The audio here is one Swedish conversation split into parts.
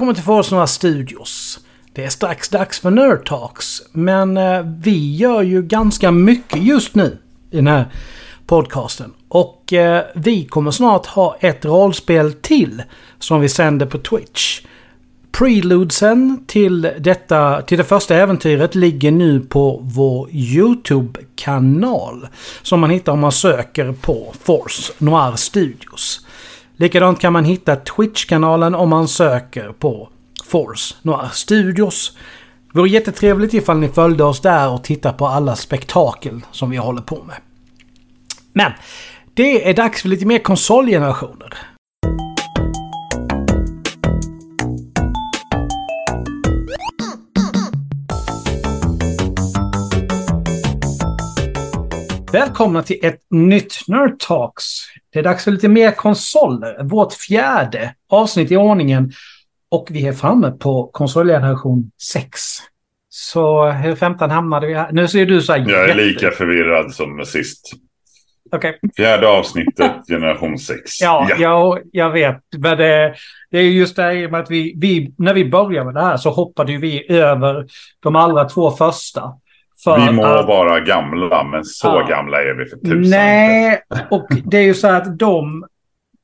Välkommen till Forsnora Studios. Det är strax dags för Nerd Talks, men eh, vi gör ju ganska mycket just nu i den här podcasten. Och eh, vi kommer snart ha ett rollspel till som vi sänder på Twitch. Preludesen till, detta, till det första äventyret ligger nu på vår YouTube-kanal. Som man hittar om man söker på Force Noir Studios. Likadant kan man hitta Twitch-kanalen om man söker på Force Noir Studios. Det vore jättetrevligt ifall ni följde oss där och tittade på alla spektakel som vi håller på med. Men det är dags för lite mer konsolgenerationer. Välkomna till ett nytt Nerd Talks. Det är dags för lite mer konsoler. Vårt fjärde avsnitt i ordningen. Och vi är framme på konsolgeneration 6. Så hur 15 hamnade vi här? Nu ser du så här Jag är jätte- lika förvirrad som sist. Okej. Fjärde avsnittet, generation 6. Ja, ja. Jag, vet. Men det, det är just det här med att vi, vi, när vi började med det här så hoppade vi över de allra två första. Vi må att- vara gamla, men så Ja. gamla är vi för tusan. Nej, och det är ju så att de,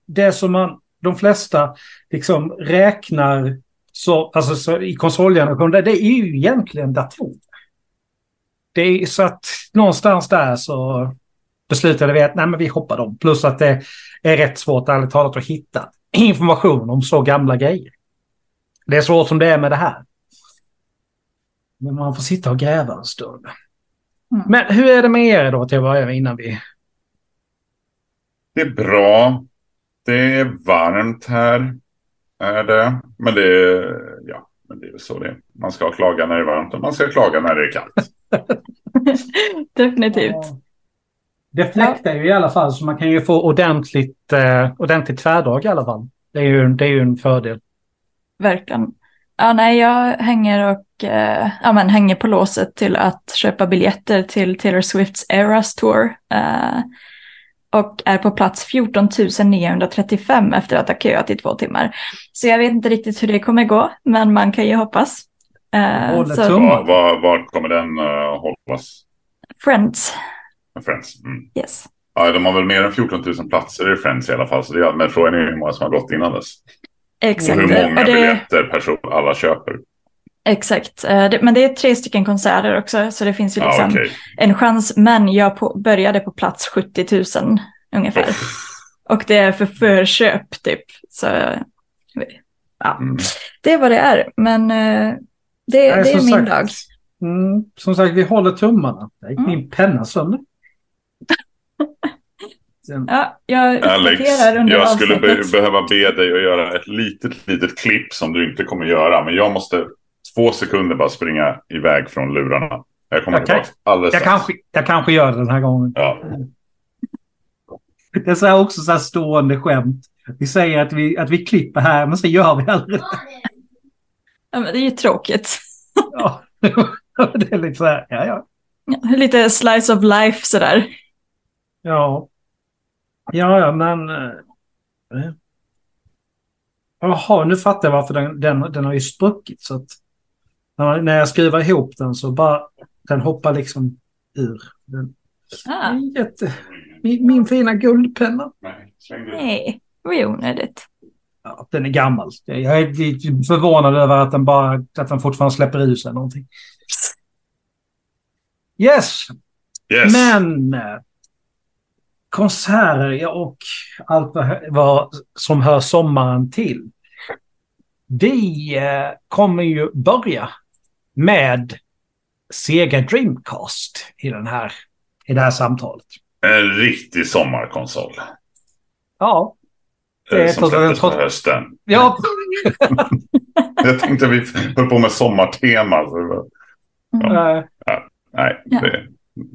det som man, de flesta liksom räknar så, alltså så i konsolgenerationen, det, det är ju egentligen datorer. Det är så att någonstans där så beslutade vi att nej men vi hoppar dem. Plus att det är rätt svårt ärligt talat att hitta information om så gamla grejer. Det är så som det är med det här. Men man får sitta och gräva en stund. Mm. Men hur är det med er då till att börja med innan vi... Det är bra. Det är varmt här. Är det. Men det är, ja, men det är så det är. Man ska klaga när det är varmt och man ska klaga när det är kallt. Definitivt. Det fläktar ju i alla fall så man kan ju få ordentligt, eh, ordentligt tvärdrag i alla fall. Det är ju, det är ju en fördel. Verkligen. Ja, nej, jag hänger och eh, ja, men hänger på låset till att köpa biljetter till Taylor Swifts Eras Tour. Eh, och är på plats 14 935 efter att ha köat i två timmar. Så jag vet inte riktigt hur det kommer gå, men man kan ju hoppas. Eh, så. Var, var, var kommer den uh, hållas? Friends, Friends. Mm. yes. Ja, de har väl mer än 14 000 platser i Friends i alla fall. Så det är, men frågan är hur många som har gått innan dess. Exakt. Och hur många Och det- biljetter person, alla köper. Exakt, Eh, det, men det är tre stycken konserter också, så det finns ju Ja, liksom okej. en chans. Men jag på, började på plats 70 000 ungefär. Och det är för förköp typ. Så ja, Mm. det är vad det är. Men eh, det, Nej, det är som min sagt, dag. Mm, som sagt, vi håller tummarna. Där gick Mm. min penna sönder. Sen, Ja, jag Alex, jag skulle be behöva be dig att göra ett litet, litet klipp som du inte kommer göra. Men jag måste två sekunder bara springa iväg från lurarna. Jag kommer Okej. tillbaka alldeles jag, strax. kanske, jag kanske gör det den här gången. Ja. Det är så här också så här stående skämt. Vi säger att vi, att vi klipper här, men så gör vi aldrig det. Ja, men det är ju tråkigt. Ja. Det är lite så här, ja ja. Ja, Lite slice of life sådär. Ja. Ja, ja, men... eh, Jaha, nu fattar jag varför den, den, den har ju spruckit. Så att när, när jag skruvar ihop den så bara... Den hoppar liksom ur. Den, Ah, jätte, min, min fina guldpenna. Nej, nej, det var ju onödigt. Ja, den är gammal. Jag är förvånad över att den bara... Att den fortfarande släpper ur sig någonting. Yes, Yes. Men eh, konserter ja, och allt vad, som hör sommaren till. Vi eh, kommer ju börja med Sega Dreamcast i, den här, i det här samtalet. En riktig sommarkonsol. Ja, Det eh, är som släpptes på hösten. ja Jag tänkte vi höll på med sommartema. Det var, eh, nej, Ja. det är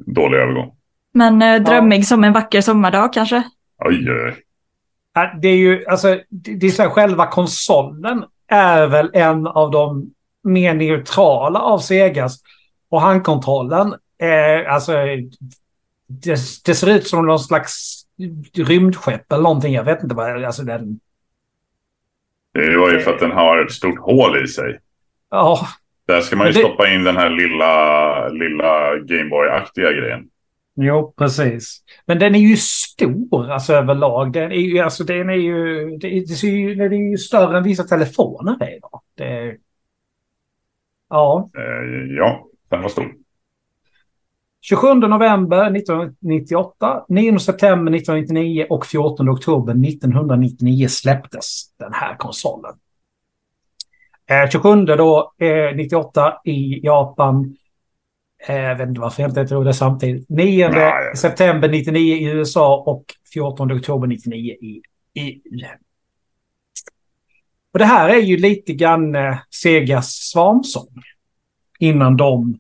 dålig övergång. Men eh, drömmig som en vacker sommardag kanske? Oj, oj. Ja, Det är ju, alltså, det är så här, själva konsolen är väl en av de mer neutrala av Segas. Och handkontrollen, eh, alltså, det, det ser ut som någon slags rymdskepp eller någonting. Jag vet inte vad, alltså den... Det var ju för att den har ett stort hål i sig. Ja, Där ska man ju det- stoppa in den här lilla, lilla Gameboy-aktiga grejen. Jo precis. Men den är ju stor alltså överlag. Den är ju, alltså, den är ju, det, det ser ju, den är ju större än vissa telefoner är idag. Det, ja. Eh, ja, den var stor. 27 november 1998, 9 september 1999 och 14 oktober 1999 släpptes den här konsolen. Eh, 27 då, eh, 98 i Japan. Eh, jag vet inte varför jag inte tror det samtidigt. 9 Nej. september 99 i USA och 14 oktober 99 i EU. Och det här är ju lite grann eh, Segas svansång. Innan de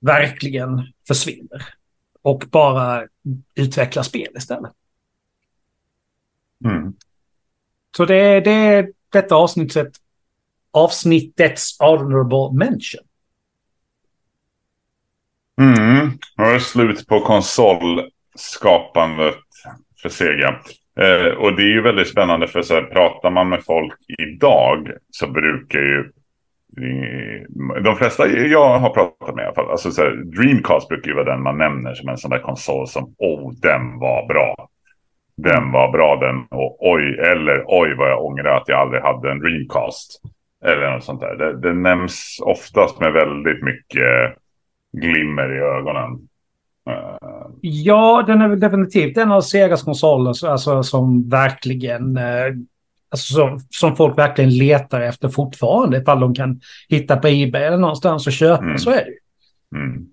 verkligen försvinner. Och bara utvecklar spel istället. Mm. Så det är, det är detta avsnittet, avsnittets honorable mention. Mm. Nu är det slut på konsolskapandet för Sega. Eh, och det är ju väldigt spännande för så här, pratar man med folk idag så brukar ju eh, de flesta jag har pratat med i alla fall, alltså så här, Dreamcast brukar ju vara den man nämner som en sån där konsol som oh, den var bra. Den var bra den och oj, eller oj vad jag ångrar att jag aldrig hade en Dreamcast. Eller något sånt där. Det, det nämns oftast med väldigt mycket glimmer i ögonen. Ja, den är väl definitivt en av Segas konsoler så- alltså, som verkligen... Eh, alltså, som, som folk verkligen letar efter fortfarande. Ifall de kan hitta på Ebay eller någonstans och köpa. Mm. Så är det ju. mm.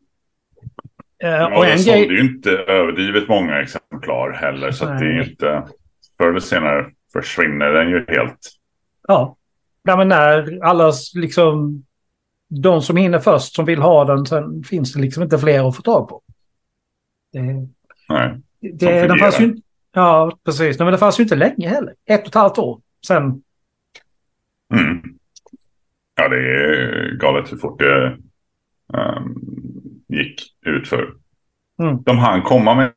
Ja, och en sålde grej... ju inte överdrivet många exemplar heller. Så att det är Nej. inte... Förr eller senare försvinner den ju helt. Ja. ja, men när alla liksom... De som hinner först som vill ha den, sen finns det liksom inte fler att få tag på. Det, Nej. det, den fungerar. fanns ju inte... Ja, precis. Nej, Men det fanns ju inte länge heller. Ett och ett halvt år. Sen... Mm. Ja, det är galet hur fort det ehm, gick ut för. Mm. De hann komma med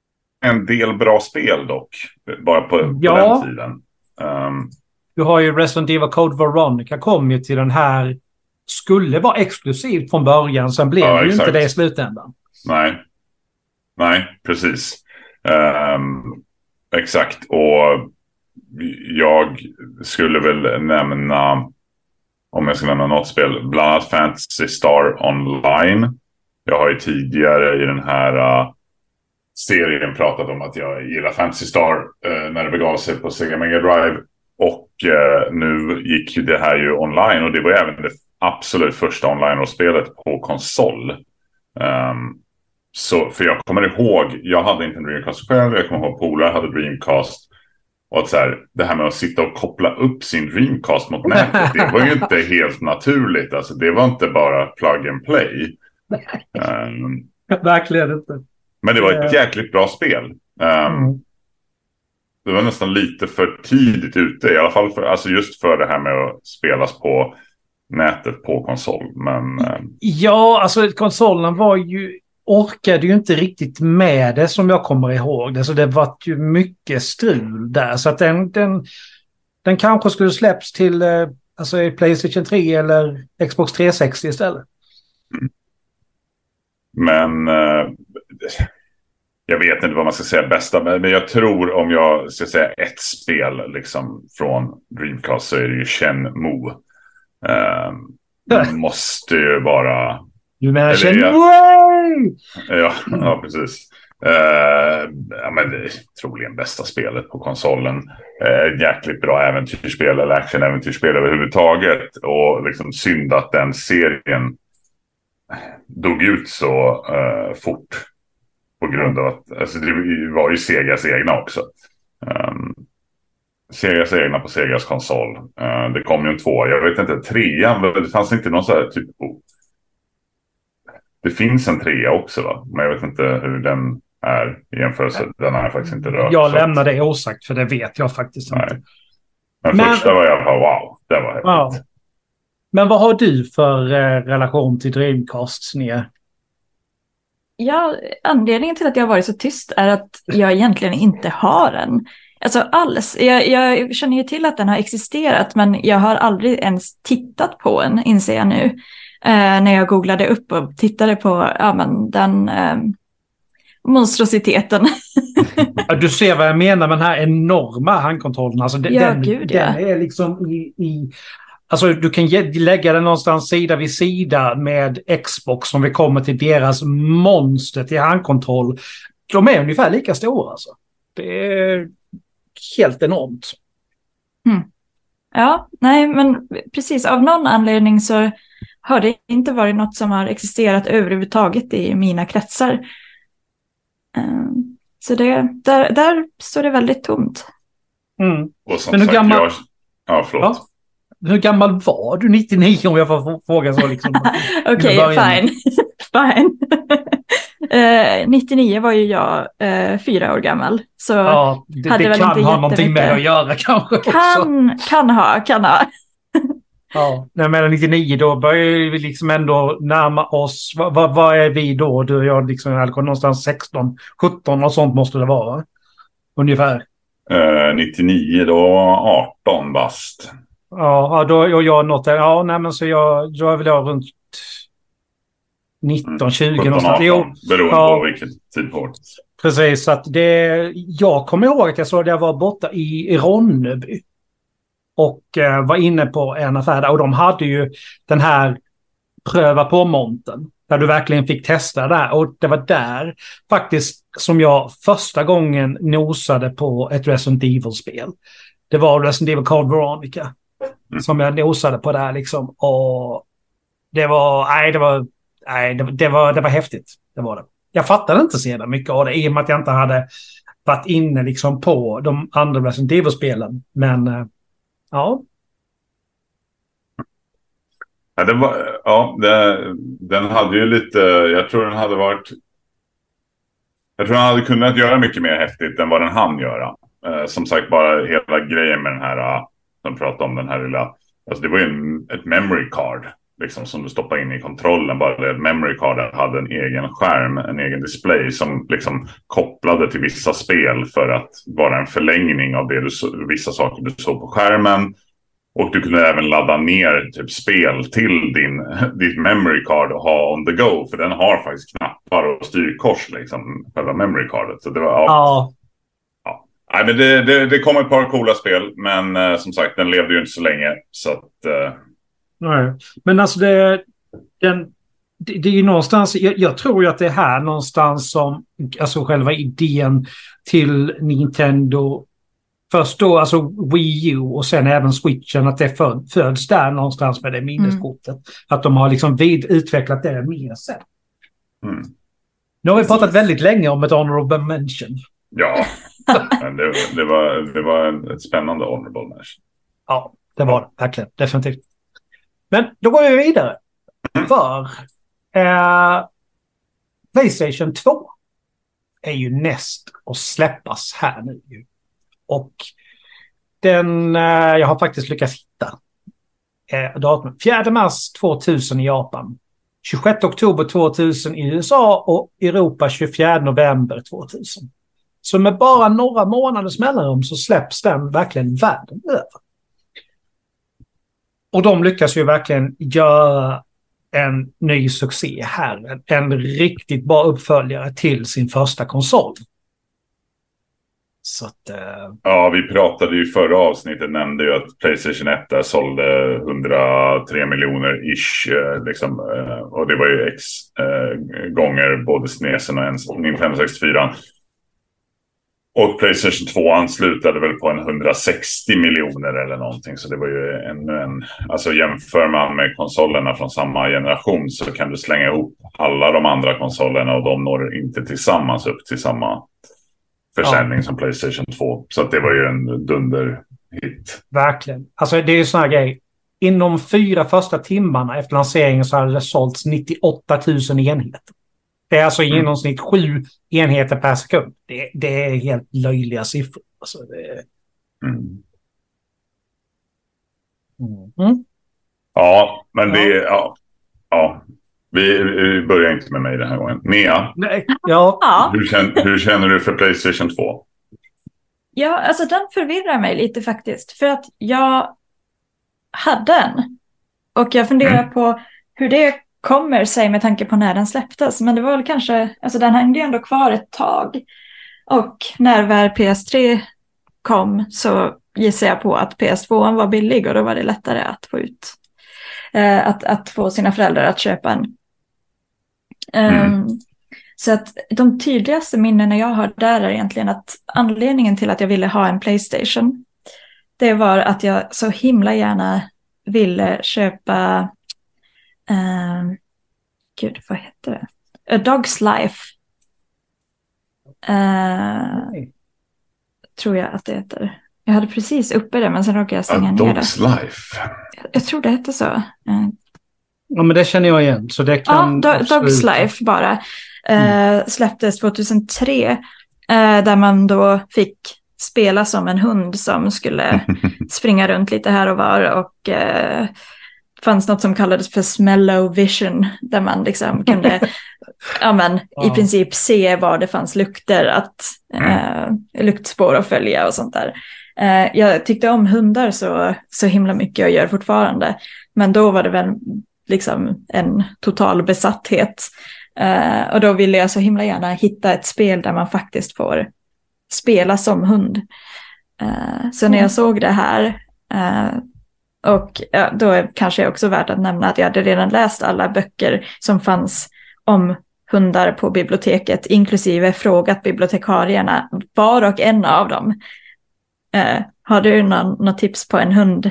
en del bra spel dock. Bara på, på Ja. den tiden. Ehm, Du har ju Resident Evil Code Veronica kom ju till den här... Skulle vara exklusivt från början, sen blev Ja, det ju exakt. inte det i slutändan. nej. Nej, precis. Ehm, exakt. Och jag skulle väl nämna, om jag ska nämna något spel, bland annat Fantasy Star Online. Jag har ju tidigare i den här uh, serien pratat om att jag gillar Fantasy Star uh, när det begav sig på Sega Mega Drive. Och uh, nu gick ju det här ju online och det var ju även det absolut första online-spelet på konsol. Um, så, för jag kommer ihåg, jag hade inte en Dreamcast själv, jag kommer ihåg polare hade Dreamcast. Och att så här, det här med att sitta och koppla upp sin Dreamcast mot nätet, det var ju inte helt naturligt. Alltså det var inte bara plug and play. Um, Verkligen inte. men det var ett jäkligt bra spel. Um, Mm. Det var nästan lite för tidigt ute, i alla fall för, alltså just för det här med att spelas på nätet på konsol. Men um, Ja, alltså konsolen var ju... Orkade ju inte riktigt med det som jag kommer ihåg det. Så det var ju mycket strul där. Så att den, den, den kanske skulle släpps till eh, alltså Playstation 3 eller Xbox 360 istället. Men eh, jag vet inte vad man ska säga bästa. Men, men jag tror om jag ska säga ett spel liksom, från Dreamcast så är det ju Shenmue. Eh, måste ju vara... Du menar Shenmue? Ja, ja precis. Eh, ja, men det är troligen bästa spelet på konsolen. Eh, jäkligt bra äventyrsspel eller action-äventyrsspel överhuvudtaget. Och liksom synd att den serien dog ut så eh, fort. På grund av att alltså, det var ju Segas egna också. Um, Segas egna på Segas konsol. Eh, det kom ju en två. Jag vet inte, trean, det fanns inte någon så här typ... Det finns en trea också va? Men jag vet inte hur den är i jämförelse. Den har jag faktiskt inte rört. Jag lämnar det osagt för det vet jag faktiskt Nej. inte. Men, Men- första var alla fall wow. Det var häftigt. Ja. Men vad har du för eh, relation till Dreamcast, Nia? Ja, anledningen till att jag har varit så tyst är att jag egentligen inte har en. Alltså alls. Jag, jag känner ju till att den har existerat men jag har aldrig ens tittat på den inser jag nu. Eh, när jag googlade upp och tittade på ja, men den eh, monstrositeten. Ja, du ser vad jag menar med den här enorma handkontrollen. Alltså, den, Ja, gud, ja. den är liksom i, i... Alltså du kan lägga den någonstans sida vid sida med Xbox om vi kommer till deras monster till handkontroll. De är ungefär lika stora alltså. Det är helt enormt. Ja, nej, men precis av någon anledning så har det inte varit något som har existerat överhuvudtaget i mina kretsar. Eh, Så det, där, där står det väldigt tomt. Mm. Och som Men hur sagt, gammal- jag... Ja, förlåt. Hur gammal var du 99 om jag får fråga så? Liksom. Okej, fine. fine. Eh, 99 var ju jag eh, fyra år gammal. Så Ja, det, Hade det väl kan inte ha någonting med att göra kanske också. kan, kan ha, kan ha. Ja, när jag menar 99 då börjar vi liksom ändå närma oss. Vad, vad, vad är vi då? Du och jag liksom alkohol någonstans 16, 17 och sånt måste det vara. va? Ungefär. Eh, 99 då 18 bast. Ja, ja, då och jag något där. Ja, nej men så jag, då är väl jag runt 19, 20 17, någonstans. 18. Jo, Beroende Ja. på vilket tid på året. precis. Så att det, jag kommer ihåg att jag såg att jag var borta i, i Ronneby. Och eh, var inne på en affär där. Och de hade ju den här pröva på-monten. Där du verkligen fick testa det här. Och det var där faktiskt som jag första gången nosade på ett Resident Evil-spel. Det var Resident Evil Code Veronica. Mm. Som jag nosade på där liksom. Och det var, nej det var, nej det, det var, det var häftigt. Det var det. Jag fattade inte så jävla mycket av det i och med att jag inte hade varit inne liksom på de andra Resident Evil-spelen. Men eh, ja, Ja, det var, ja det, den hade ju lite, jag tror den hade varit... Jag tror den hade kunnat göra mycket mer häftigt än vad den hann göra. Eh, som sagt, bara hela grejen med den här, eh, de pratade om den här lilla, alltså det var ju en, ett memory card. Liksom som du stoppar in i kontrollen. Bara det memory carden hade en egen skärm, en egen display som liksom kopplade till vissa spel för att vara en förlängning av det du, vissa saker du såg på skärmen. Och du kunde även ladda ner typ spel till din ditt memory card och ha on the go. För den har faktiskt knappar och styrkors liksom. Själva memory cardet. Så det var, ja. ja, Nej, men det, det, det kom ett par coola spel. Men eh, som sagt, den levde ju inte så länge. Så att, eh, Nej. Men alltså det, den, det, det är ju någonstans, jag, jag tror ju att det är här någonstans som, alltså själva idén till Nintendo, först då alltså Wii U och sen även Switchen, att det föd, föds där någonstans med det minneskortet. Att de har liksom vid, utvecklat det mer sen. mm. Nu har vi pratat väldigt länge om ett honorable mention. Ja, men det, det, var, det var en- ett spännande honorable match. Ja, det var det verkligen. Definitivt. Men då går vi vidare. För eh, Playstation 2 är ju näst att släppas här nu. Och den, eh, jag har faktiskt lyckats hitta eh, datumet. 4 mars 2000 i Japan. 26 oktober 2000 i USA och Europa 24 november 2000. Så med bara några månaders mellanrum så släpps den verkligen världen över. Och de lyckas ju verkligen göra en ny succé här. En, en riktigt bra uppföljare till sin första konsol. Så att... uh... Ja, vi pratade ju i förra avsnittet, nämnde ju att Playstation 1 där sålde 103 miljoner ish. Eh, liksom, eh, och det var ju x eh, gånger både SNESen och Nintendo 64. Och Playstation 2 slutade väl på en 160 miljoner eller någonting. Så det var ju ännu en... Alltså jämför man med konsolerna från samma generation så kan du slänga ihop alla de andra konsolerna och de når inte tillsammans upp till samma försäljning som Playstation 2. Så att det var ju en dunderhit. verkligen. Alltså det är ju sån här grej. Inom fyra första timmarna efter lanseringen så hade det sålts 98 000 enheter. Det är alltså i Mm. genomsnitt sju enheter per sekund. Det, det är helt löjliga siffror. Alltså det, Mm. mm. Ja, men det... Ja. ja. Vi, vi börjar inte med mig den här gången. Mia, Nej, ja, Ja, hur känner, hur känner du för Playstation 2? Ja, alltså den förvirrar mig lite faktiskt. För att jag hade en. Och jag funderar Mm. på hur det kommer sig med tanke på när den släpptes. Men det var väl kanske, alltså den hängde ju ändå kvar ett tag. Och när väl PS3 kom så gissar jag på att PS2 var billig och då var det lättare att få ut, eh, att, att få sina föräldrar att köpa en. Mm. Ehm, så att de tydligaste minnena jag har där är egentligen att anledningen till att jag ville ha en Playstation, det var att jag så himla gärna ville köpa, ehm, gud vad heter det? A Dog's Life. Eh, tror jag att det heter. Jag hade precis uppe det men sen råkade jag A stänga ner det. Dog's Life. Jag tror det hette så. Eh, Ja, men det känner jag igen. Så det Ja, kan Do- absolut- Dog's Life bara. Eh, släpptes 2003. Eh, där man då fick spela som en hund som skulle springa runt lite här och var. Och eh, fanns något som kallades för smellow vision. Där man liksom kunde ja, men, i princip se var det fanns lukter, att, eh, luktspår att följa och sånt där. Eh, jag tyckte om hundar så, så himla mycket och gör fortfarande. Men då var det väl liksom en total besatthet. Eh, och då ville jag så himla gärna hitta ett spel där man faktiskt får spela som hund. Eh, så när jag såg det här, eh, och ja, då är kanske också värt att nämna att jag hade redan läst alla böcker som fanns om hundar på biblioteket, inklusive frågat bibliotekarierna, var och en av dem. Eh, har du någon, något tips på en hund,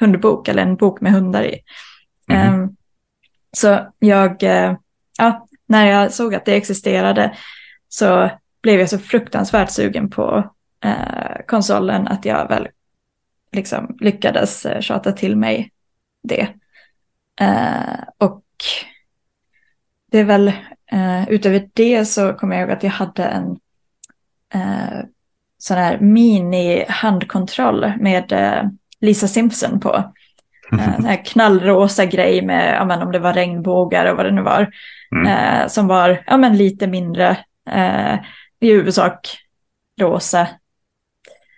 hundbok eller en bok med hundar i? Mhm. Ehm, så jag, eh, ja, när jag såg att det existerade så blev jag så fruktansvärt sugen på eh, konsolen att jag väl liksom lyckades eh, tjata till mig det. Eh, och det är väl eh, utöver det så kommer jag ihåg att jag hade en eh, sån här mini-handkontroll med eh, Lisa Simpson på. Eh, sån här knallrosa grej med, ja, men om det var regnbågar och vad det nu var. Mm. Eh, som var ja, men lite mindre, eh, i huvudsak rosa.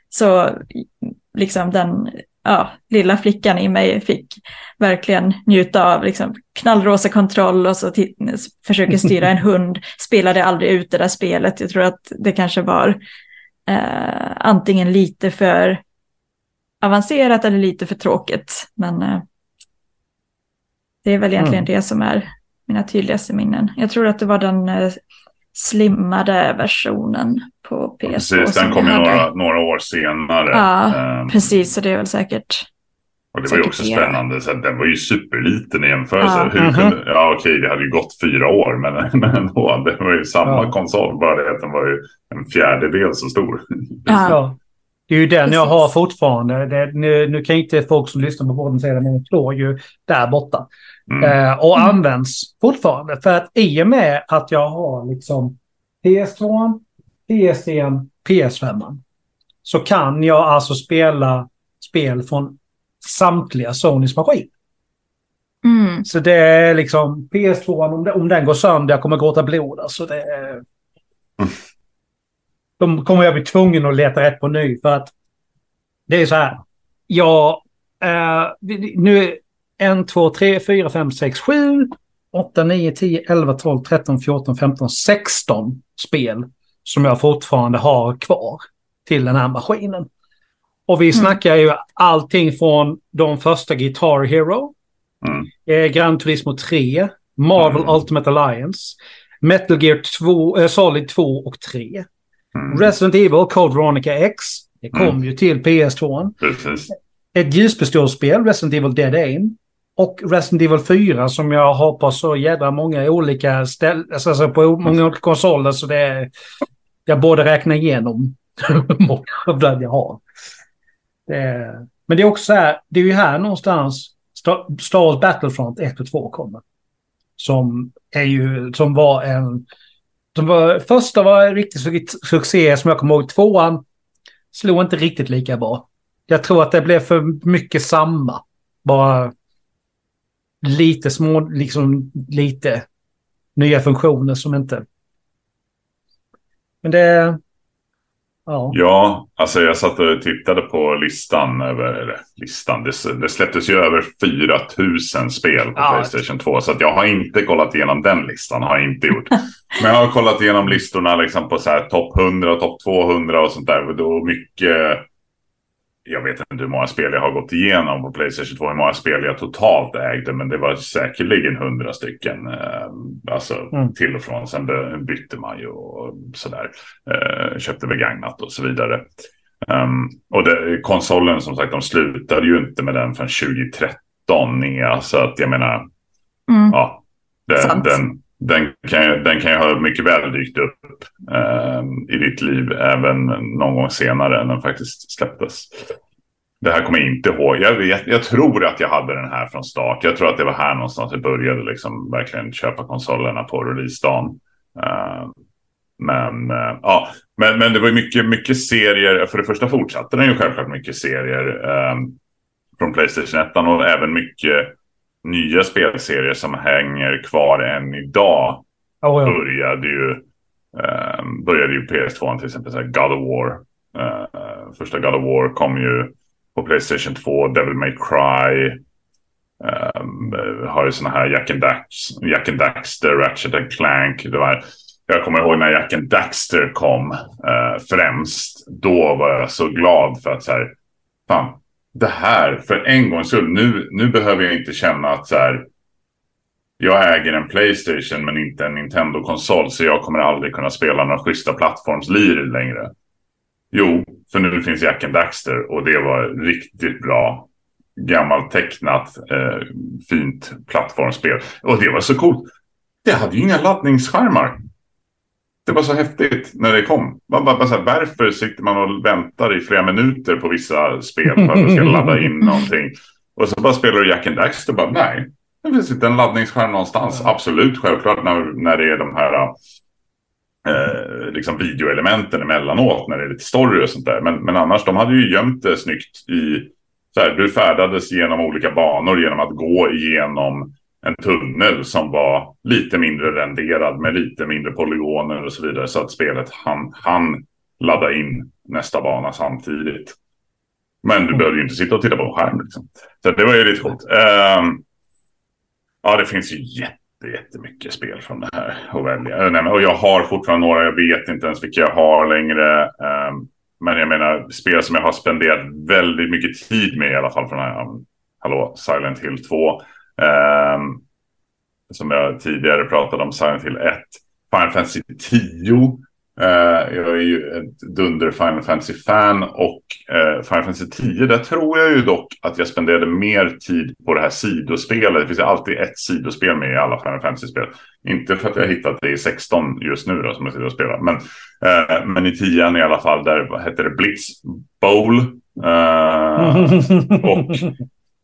Så liksom den ja, lilla flickan i mig fick verkligen njuta av liksom, knallrosa kontroll och så försöker styra en hund. Spelade aldrig ut det där spelet. Jag tror att det kanske var eh, antingen lite för avancerat eller lite för tråkigt. Men eh, det är väl egentligen Mm. det som är mina tydligaste minnen. Jag tror att det var den eh, slimmade versionen på PS2. Precis, som den kom jag ju några, några år senare. Ja, Ehm, Precis, så det är väl säkert. Och det var ju också spännande, så den var ju superliten i jämförelse. Ja. Hur Mhm. kunde, ja okej, det hade ju gått fyra år, men, men ändå. Det var ju samma Ja. konsol, bara det att den var ju en fjärdedel så stor. Ja. Ja. Det är ju den jag Precis. har fortfarande. Det, nu, nu kan inte folk som lyssnar på podden säga det, men den står ju där borta. Mm. Eh, och Mm. används fortfarande. För att i och med att jag har liksom PS2, PS3, PS5 så kan jag alltså spela spel från samtliga Sonys maskiner. Mm. Så det är liksom PS2, om, det, om den går sönder, jag kommer gråta blod. Alltså det är... De kommer jag bli tvungen att leta rätt på ny för att det är så här. Jag... Eh, nu är 1, 2, 3, 4, 5, 6, 7, 8, 9, 10, 11, 12, 13, 14, 15, 16 spel som jag fortfarande har kvar till den här maskinen. Och vi Mm. snackar ju allting från de första Guitar Hero, Mm. eh, Gran Turismo 3, Marvel Mm. Ultimate Alliance, Metal Gear 2, eh, Solid 2 och 3. Mm. Resident Evil Code Veronica X. Det kom Mm. ju till PS2. Precis. Ett ljuspistolspel, Resident Evil Dead Aim. Och Resident Evil 4 som jag har på så jädra många olika ställen, alltså, alltså på många olika konsoler så det är... Jag borde räkna igenom hur många av den jag har. Det är, men det är också så här, det är ju här någonstans Star Wars Battlefront 1 och 2 kommer. Som är ju, som var en... Som var, första var en riktig succé som jag kommer ihåg. Tvåan slog inte riktigt lika bra. Jag tror att det blev för mycket samma. Bara lite små, liksom lite nya funktioner som inte... Men det... Ja. Ja, alltså jag satt och tittade på listan över, listan, det, det släpptes ju över 4000 spel på Ja. Playstation 2. Så att jag har inte kollat igenom den listan, har jag inte gjort. Men jag har kollat igenom listorna liksom på så här topp 100, topp 200 och sånt där. Och då mycket, jag vet inte hur många spel jag har gått igenom på Playstation 2, hur många spel jag totalt ägde. Men det var säkerligen 100 stycken. Eh, alltså Mm. till och från. Sen by- bytte man ju och sådär. Eh, köpte begagnat och så vidare. Um, och det, konsolen som sagt, de slutade ju inte med den förrän 2013. Nia, så att jag menar, Mm. ja, den, den, den, kan, ju- den kan ju ha mycket väl dykt upp eh, i ditt liv även någon gång senare än den faktiskt släpptes. Det här kommer jag inte ihåg. Jag, vet, jag tror att jag hade den här från start. Jag tror att det var här någonstans jag började liksom verkligen köpa konsolerna på releasedagen. Eh, men, eh, ja, men, men det var ju mycket, mycket serier. För det första fortsatte den ju självklart mycket serier ehm, från Playstation 1 och även mycket nya spelserier som hänger kvar än idag. Ja, ja. Började ju, ehm, började ju PS2 till exempel så här God of War. Eh, första God of War kom ju på Playstation 2, Devil May Cry. Um, har ju såna här Jack and, Dax, Jack and Daxter, Ratchet and Clank. Det var, jag kommer ihåg när Jack and Daxter kom eh, främst. Då var jag så glad för att så här, fan, det här, för en gångs skull, nu, nu behöver jag inte känna att så här, jag äger en Playstation men inte en Nintendo-konsol så jag kommer aldrig kunna spela några schyssta plattformslir längre. Jo, för nu finns Jack and Daxter och det var riktigt bra. Gammalt tecknat, eh, fint plattformsspel. Och det var så coolt. Det hade ju inga laddningsskärmar. Det var så häftigt när det kom. Man bara, bara så här, varför sitter man och väntar i flera minuter på vissa spel för att det ska ladda in någonting? Och så bara spelar du Jack and Daxter. Bara, nej, det finns inte en laddningsskärm någonstans. Absolut, självklart när, när det är de här eh, liksom videoelementen emellanåt. När det är lite story och sånt där. Men, men annars, de hade ju gömt det snyggt i... Så här, du färdades genom olika banor genom att gå igenom en tunnel som var lite mindre renderad med lite mindre polygoner och så vidare. Så att spelet han, han ladda in nästa bana samtidigt. Men du behövde ju inte sitta och titta på en skärm. Liksom. Så det var ju lite coolt. Um, ja, det finns ju jätte, jättemycket spel från det här att välja. Nej, men- Och jag har fortfarande några, jag vet inte ens vilka jag har längre. Um, men jag menar, spel som jag har spenderat väldigt mycket tid med i alla fall från den här, um, hallå, Silent Hill 2. Ehm, som jag tidigare pratade om, Silent Hill 1. Final Fantasy 10. Eh, jag är ju ett dunder Final Fantasy-fan och eh, Final Fantasy 10, där tror jag ju dock att jag spenderade mer tid på det här sidospelet. Det finns ju alltid ett sidospel med i alla Final Fantasy-spel. Inte för att jag hittat det i 16 just nu då som jag sitter och spelar. Men, eh, men i 10 i alla fall, där hette det Blitz Bowl. Och,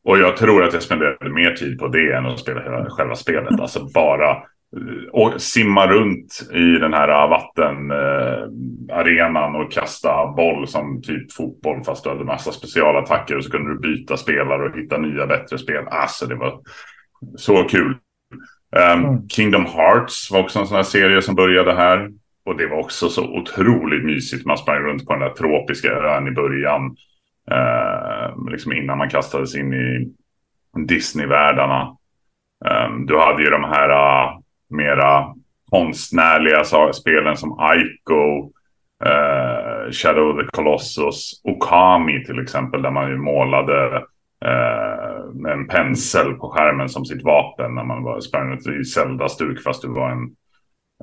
och jag tror att jag spenderade mer tid på det än att spela hela, själva spelet. Alltså bara eh, och simma runt i den här vattenarenan eh, arenan och kasta boll som typ fotboll fast du hade massa specialattacker och så kunde du byta spelare och hitta nya bättre spel. Alltså det var så kul. Um. Kingdom Hearts var också en sån här serie som började här. Och det var också så otroligt mysigt. Man sprang runt på den där tropiska ön i början. Eh, liksom innan man kastades in i Disney-världarna. Eh, du hade ju de här uh, mera konstnärliga spelen som Ico, eh, Shadow of the Colossus, Okami till exempel, där man ju målade eh, med en pensel på skärmen som sitt vapen när man var sprang ut i Zelda-stuk fast du var en,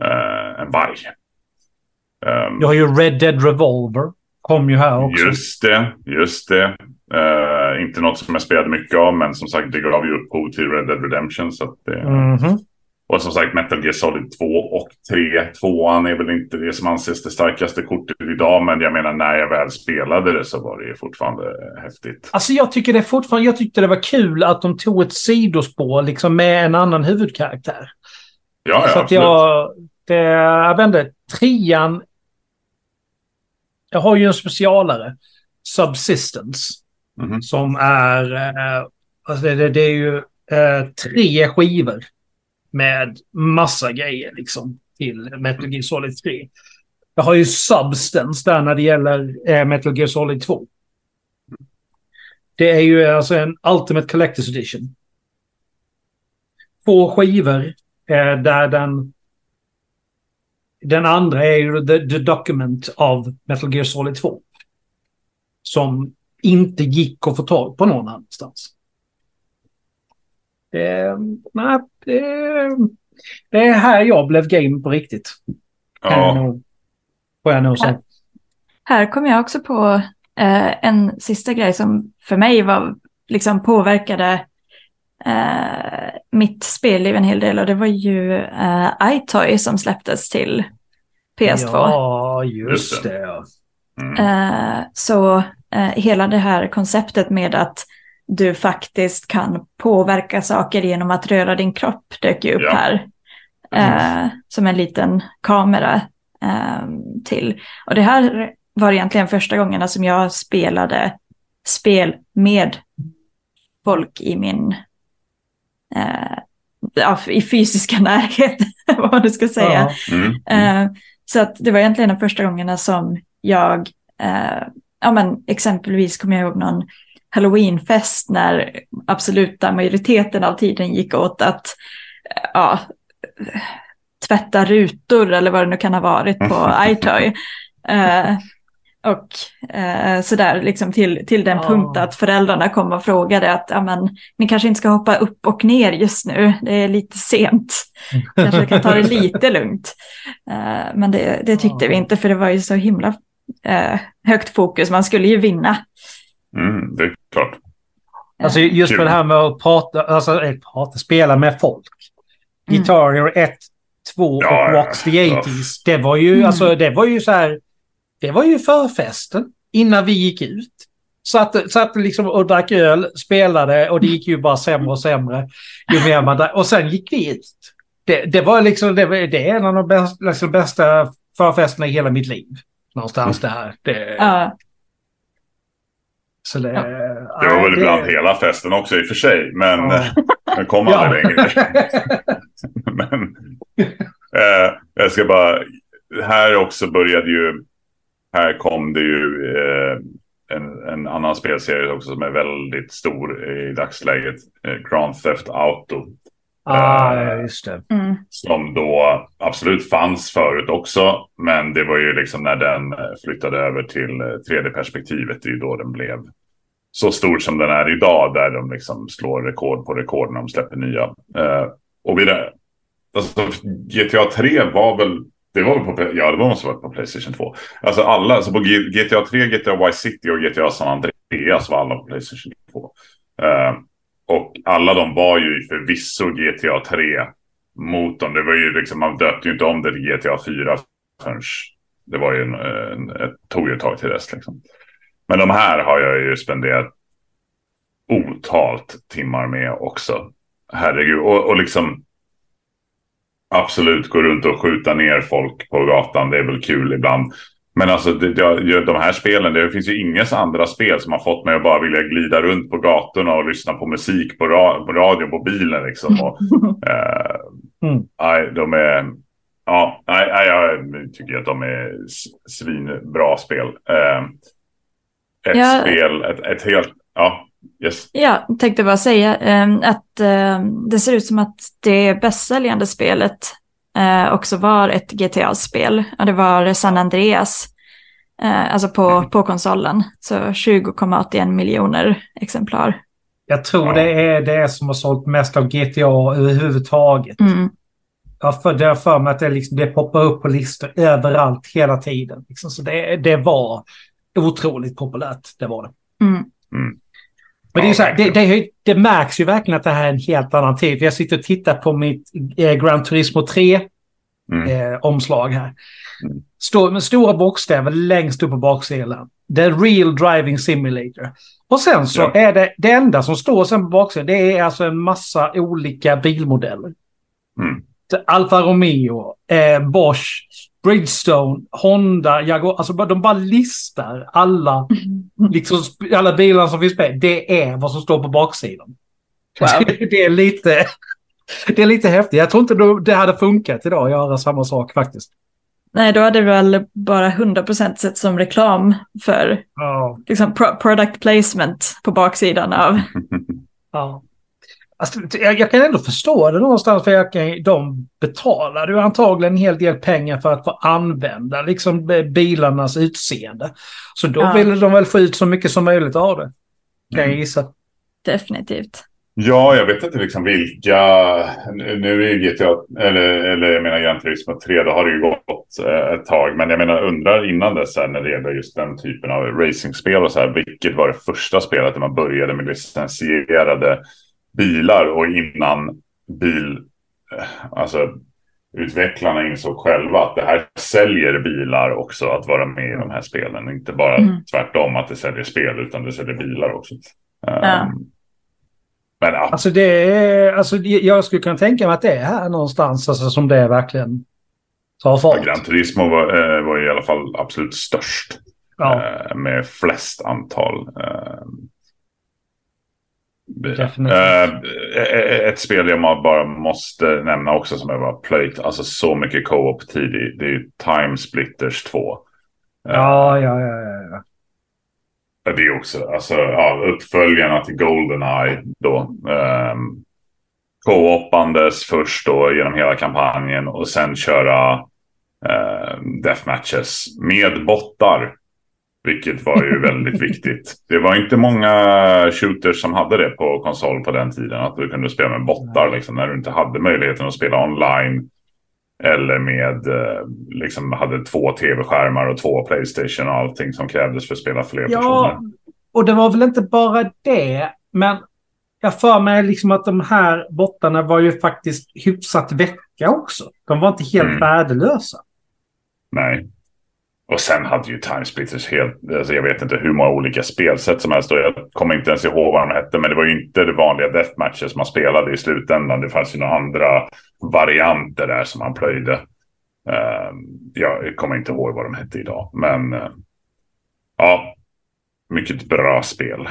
eh, en varg. Ehm. Um, Jag har ju Red Dead Revolver. Kom ju här också. Just det, just det. Eh, inte något som jag spelade mycket av, men som sagt det gav ju upphov till Red Dead Redemption. Så att det, Mhm. Och som sagt Metal Gear Solid 2 och 3. Tvåan är väl inte det som anses det starkaste kortet idag, men jag menar när jag väl spelade det så var det ju fortfarande häftigt. Alltså jag tycker det fortfarande, jag tyckte det var kul att de tog ett sidospår liksom med en annan huvudkaraktär. Ja, ja, så att absolut. jag, det, jag vet inte, trean. Jag har ju en specialare. Subsistence. Mhm. Som är, eh, alltså det, det är ju eh, tre skivor. Med massa grejer liksom till Metal Gear Solid 3. Jag har ju Substance där när det gäller eh, Metal Gear Solid 2. Det är ju alltså en Ultimate Collector's Edition. Två skivor eh, där den... Den andra är ju the, the Document av Metal Gear Solid 2. Som inte gick att få tag på någon annanstans. Det, nej, det, det är här jag blev game på riktigt. Ja, nog- Får jag nog säga. Här kom jag också på eh, en sista grej som för mig var, liksom påverkade mitt spelliv en hel del och det var ju eh, iToy som släpptes till PS2. Ja, just det. Ja. mm. Eh, så eh, hela det här konceptet med att du faktiskt kan påverka saker genom att röra din kropp dök ju upp Ja. här. Eh, som en liten kamera eh, till. Och det här var egentligen första gångerna som jag spelade spel med folk i min eh, i fysiska närhet, vad man nu ska säga. Ja. Mm. Mm. Eh, så att det var egentligen de första gångerna som jag, eh, ja men exempelvis kommer jag ihåg någon halloweenfest när absoluta majoriteten av tiden gick åt att eh, ja, tvätta rutor eller vad det nu kan ha varit på iToy. Eh, och eh, sådär liksom till, till den Ja. punkt att föräldrarna kom och frågade att ja, men, ni kanske inte ska hoppa upp och ner just nu, det är lite sent. Kanske kan ta det lite lugnt. Eh, men det, det tyckte Ja. vi inte för det var ju så himla eh, högt fokus, man skulle ju vinna. Mm, det är klart. Alltså just för det här med att prata, alltså eh, prata, spela med folk. Mm. Guitar Hero 1, 2 och Ja, ja, Rocks the ja. 80s. Det var ju, Mm. alltså det var ju så här, det var ju förfesten innan vi gick ut. Satt, satt liksom och drack öl, spelade och det gick ju bara sämre och sämre. Ju mer man drack. Och sen gick vi ut. Det, det var liksom, det, det är en av de bästa, liksom bästa förfesterna i hela mitt liv. Någonstans där. Det, Ja, så det, Ja. Det var väl det- ibland hela festen också i och för sig. Men Ja. den kom Ja. aldrig längre. men, eh, jag ska bara... Här också började ju... Här kom det ju eh, en, en annan spelserie också som är väldigt stor i dagsläget. Eh, Grand Theft Auto. ah, ja, just det. mm, Som då absolut fanns förut också. Men det var ju liksom när den eh, flyttade över till eh, 3D-perspektivet. Det är ju då den blev så stor som den är idag. Där de liksom slår rekord på rekord när de släpper nya. Eh, och vid det, alltså, GTA 3 var väl... Det var väl på, ja, det var måste vara på Playstation 2. Alltså alla, alltså på GTA 3, GTA Vice City och GTA San Andreas var alla på Playstation 2. Uh, ehm, och alla de var ju förvisso GTA 3 motorn. Det var ju liksom, man döpte ju inte om det till GTA 4 förrän det var ju en, en, ett, tog ju ett tag till dess liksom. Men de här har jag ju spenderat otalt timmar med också. Herregud, och, och liksom absolut gå runt och skjuta ner folk på gatan. Det är väl kul ibland. Men alltså det, det, de här spelen, det finns ju inga andra spel som har fått mig att bara vilja glida runt på gatorna och lyssna på musik på, ra, på radion på bilen liksom. Och, eh, Mm. nej, de är... Ja, nej, nej, jag tycker att de är svinbra spel. Eh, ett Ja. spel, ett, ett helt... Ja, yes. Ja, tänkte bara säga eh, att eh, det ser ut som att det bästsäljande spelet eh, också var ett GTA-spel. Och det var San Andreas, eh, alltså på, Mm. på konsolen. Så 20,81 miljoner exemplar. Jag tror det är det som har sålt mest av GTA överhuvudtaget. Mm. Jag för, det har för mig att det, liksom, det poppar upp på listor överallt hela tiden. Liksom. Så det, det var otroligt populärt. Det var det. Mm. Men det, är så här, det, verkligen. det, det märks ju verkligen att det här är en helt annan tid. Jag sitter och tittar på mitt eh, Gran Turismo 3 Mm. eh, omslag här. Mm. Står med stora bokstäver längst upp på baksidan. The Real Driving Simulator. Och sen så Ja. är det det enda som står sen på baksidan. Det är alltså en massa olika bilmodeller. Mm. Alfa Romeo, eh, Bosch, Bridgestone, Honda, Jaguar. Alltså de bara listar alla, liksom, alla bilar som finns med. Det är vad som står på baksidan. Wow. det är lite... Det är lite häftigt. Jag tror inte det hade funkat idag att göra samma sak faktiskt. Nej, då hade det väl bara 100% sett som reklam för Ja. liksom, pro product placement på baksidan av... ja. Alltså, jag, jag kan ändå förstå det någonstans för jag kan, de betalar ju antagligen en hel del pengar för att få använda liksom bilarnas utseende. Så då Ja. ville de väl få ut så mycket som möjligt av det. Kan jag Mm. gissa. Definitivt. Ja, jag vet inte liksom vilka... Nu är GTA, eller, eller jag menar Gran Turismo 3, då har det ju gått eh, ett tag. Men jag menar undrar innan dess här, när det gäller just den typen av racingspel och så här. Vilket var det första spelet där man började med licensierade bilar och innan bil... eh, Alltså utvecklarna insåg själva att det här säljer bilar också att vara med i de här spelen. Inte bara Mm. tvärtom att det säljer spel utan det säljer bilar också. Ja. Um, men ja, Alltså det är, alltså jag skulle kunna tänka mig att det är här någonstans alltså, som det verkligen tar Ja, fart. Gran Turismo var, eh, var i alla fall absolut störst. Ja, Eh, med flest antal. Eh. Definitivt. Eh, eh, ett spel jag bara måste nämna också som jag bara plöjt. Alltså så mycket co-op tid i. Det är Time Splitters 2. Eh, ja, ja, ja. ja, ja. Det är också alltså, ja, uppföljarna till Goldeneye då. Um, Co-opandes först då genom hela kampanjen och sen köra uh, deathmatches med bottar. Vilket var ju väldigt viktigt. Det var inte många shooters som hade det på konsol på den tiden. Att du kunde spela med bottar liksom, när du inte hade möjligheten att spela online. Eller med, eh, liksom hade två tv-skärmar och två Playstation och allting som krävdes för att spela fler Ja, personer. och det var väl inte bara det, men jag för mig liksom att de här bottarna var ju faktiskt hyfsat väcka också. De var inte helt Mm. värdelösa. Nej. Och sen hade ju Time Splitters helt, alltså jag vet inte hur många olika spelsätt som helst. Och jag kommer inte ens ihåg vad de hette. Men det var ju inte det vanliga deathmatches man spelade i slutändan. Det fanns ju några andra varianter där som man plöjde. Uh, jag kommer inte ihåg vad de hette idag. Men eh, ja, mycket bra spel.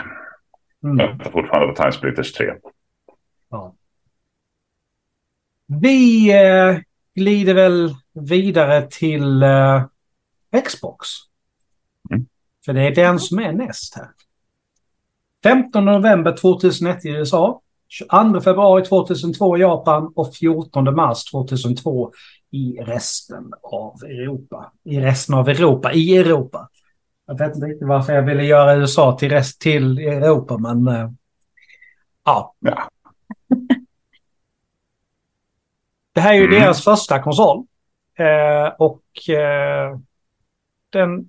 Mm. Jag väntar fortfarande på Time Splitters 3. Ja. Vi eh, glider väl vidare till eh, Xbox. Mm. För det är den som är näst här. 15 november 2001 i USA. 22 februari 2002 i Japan och 14 mars 2002 i resten av Europa. I resten av Europa, i Europa. Jag vet inte riktigt varför jag ville göra USA till rest till Europa, men eh, ja. Ja. Det här är ju Mm. deras första konsol. Eh, och eh, den,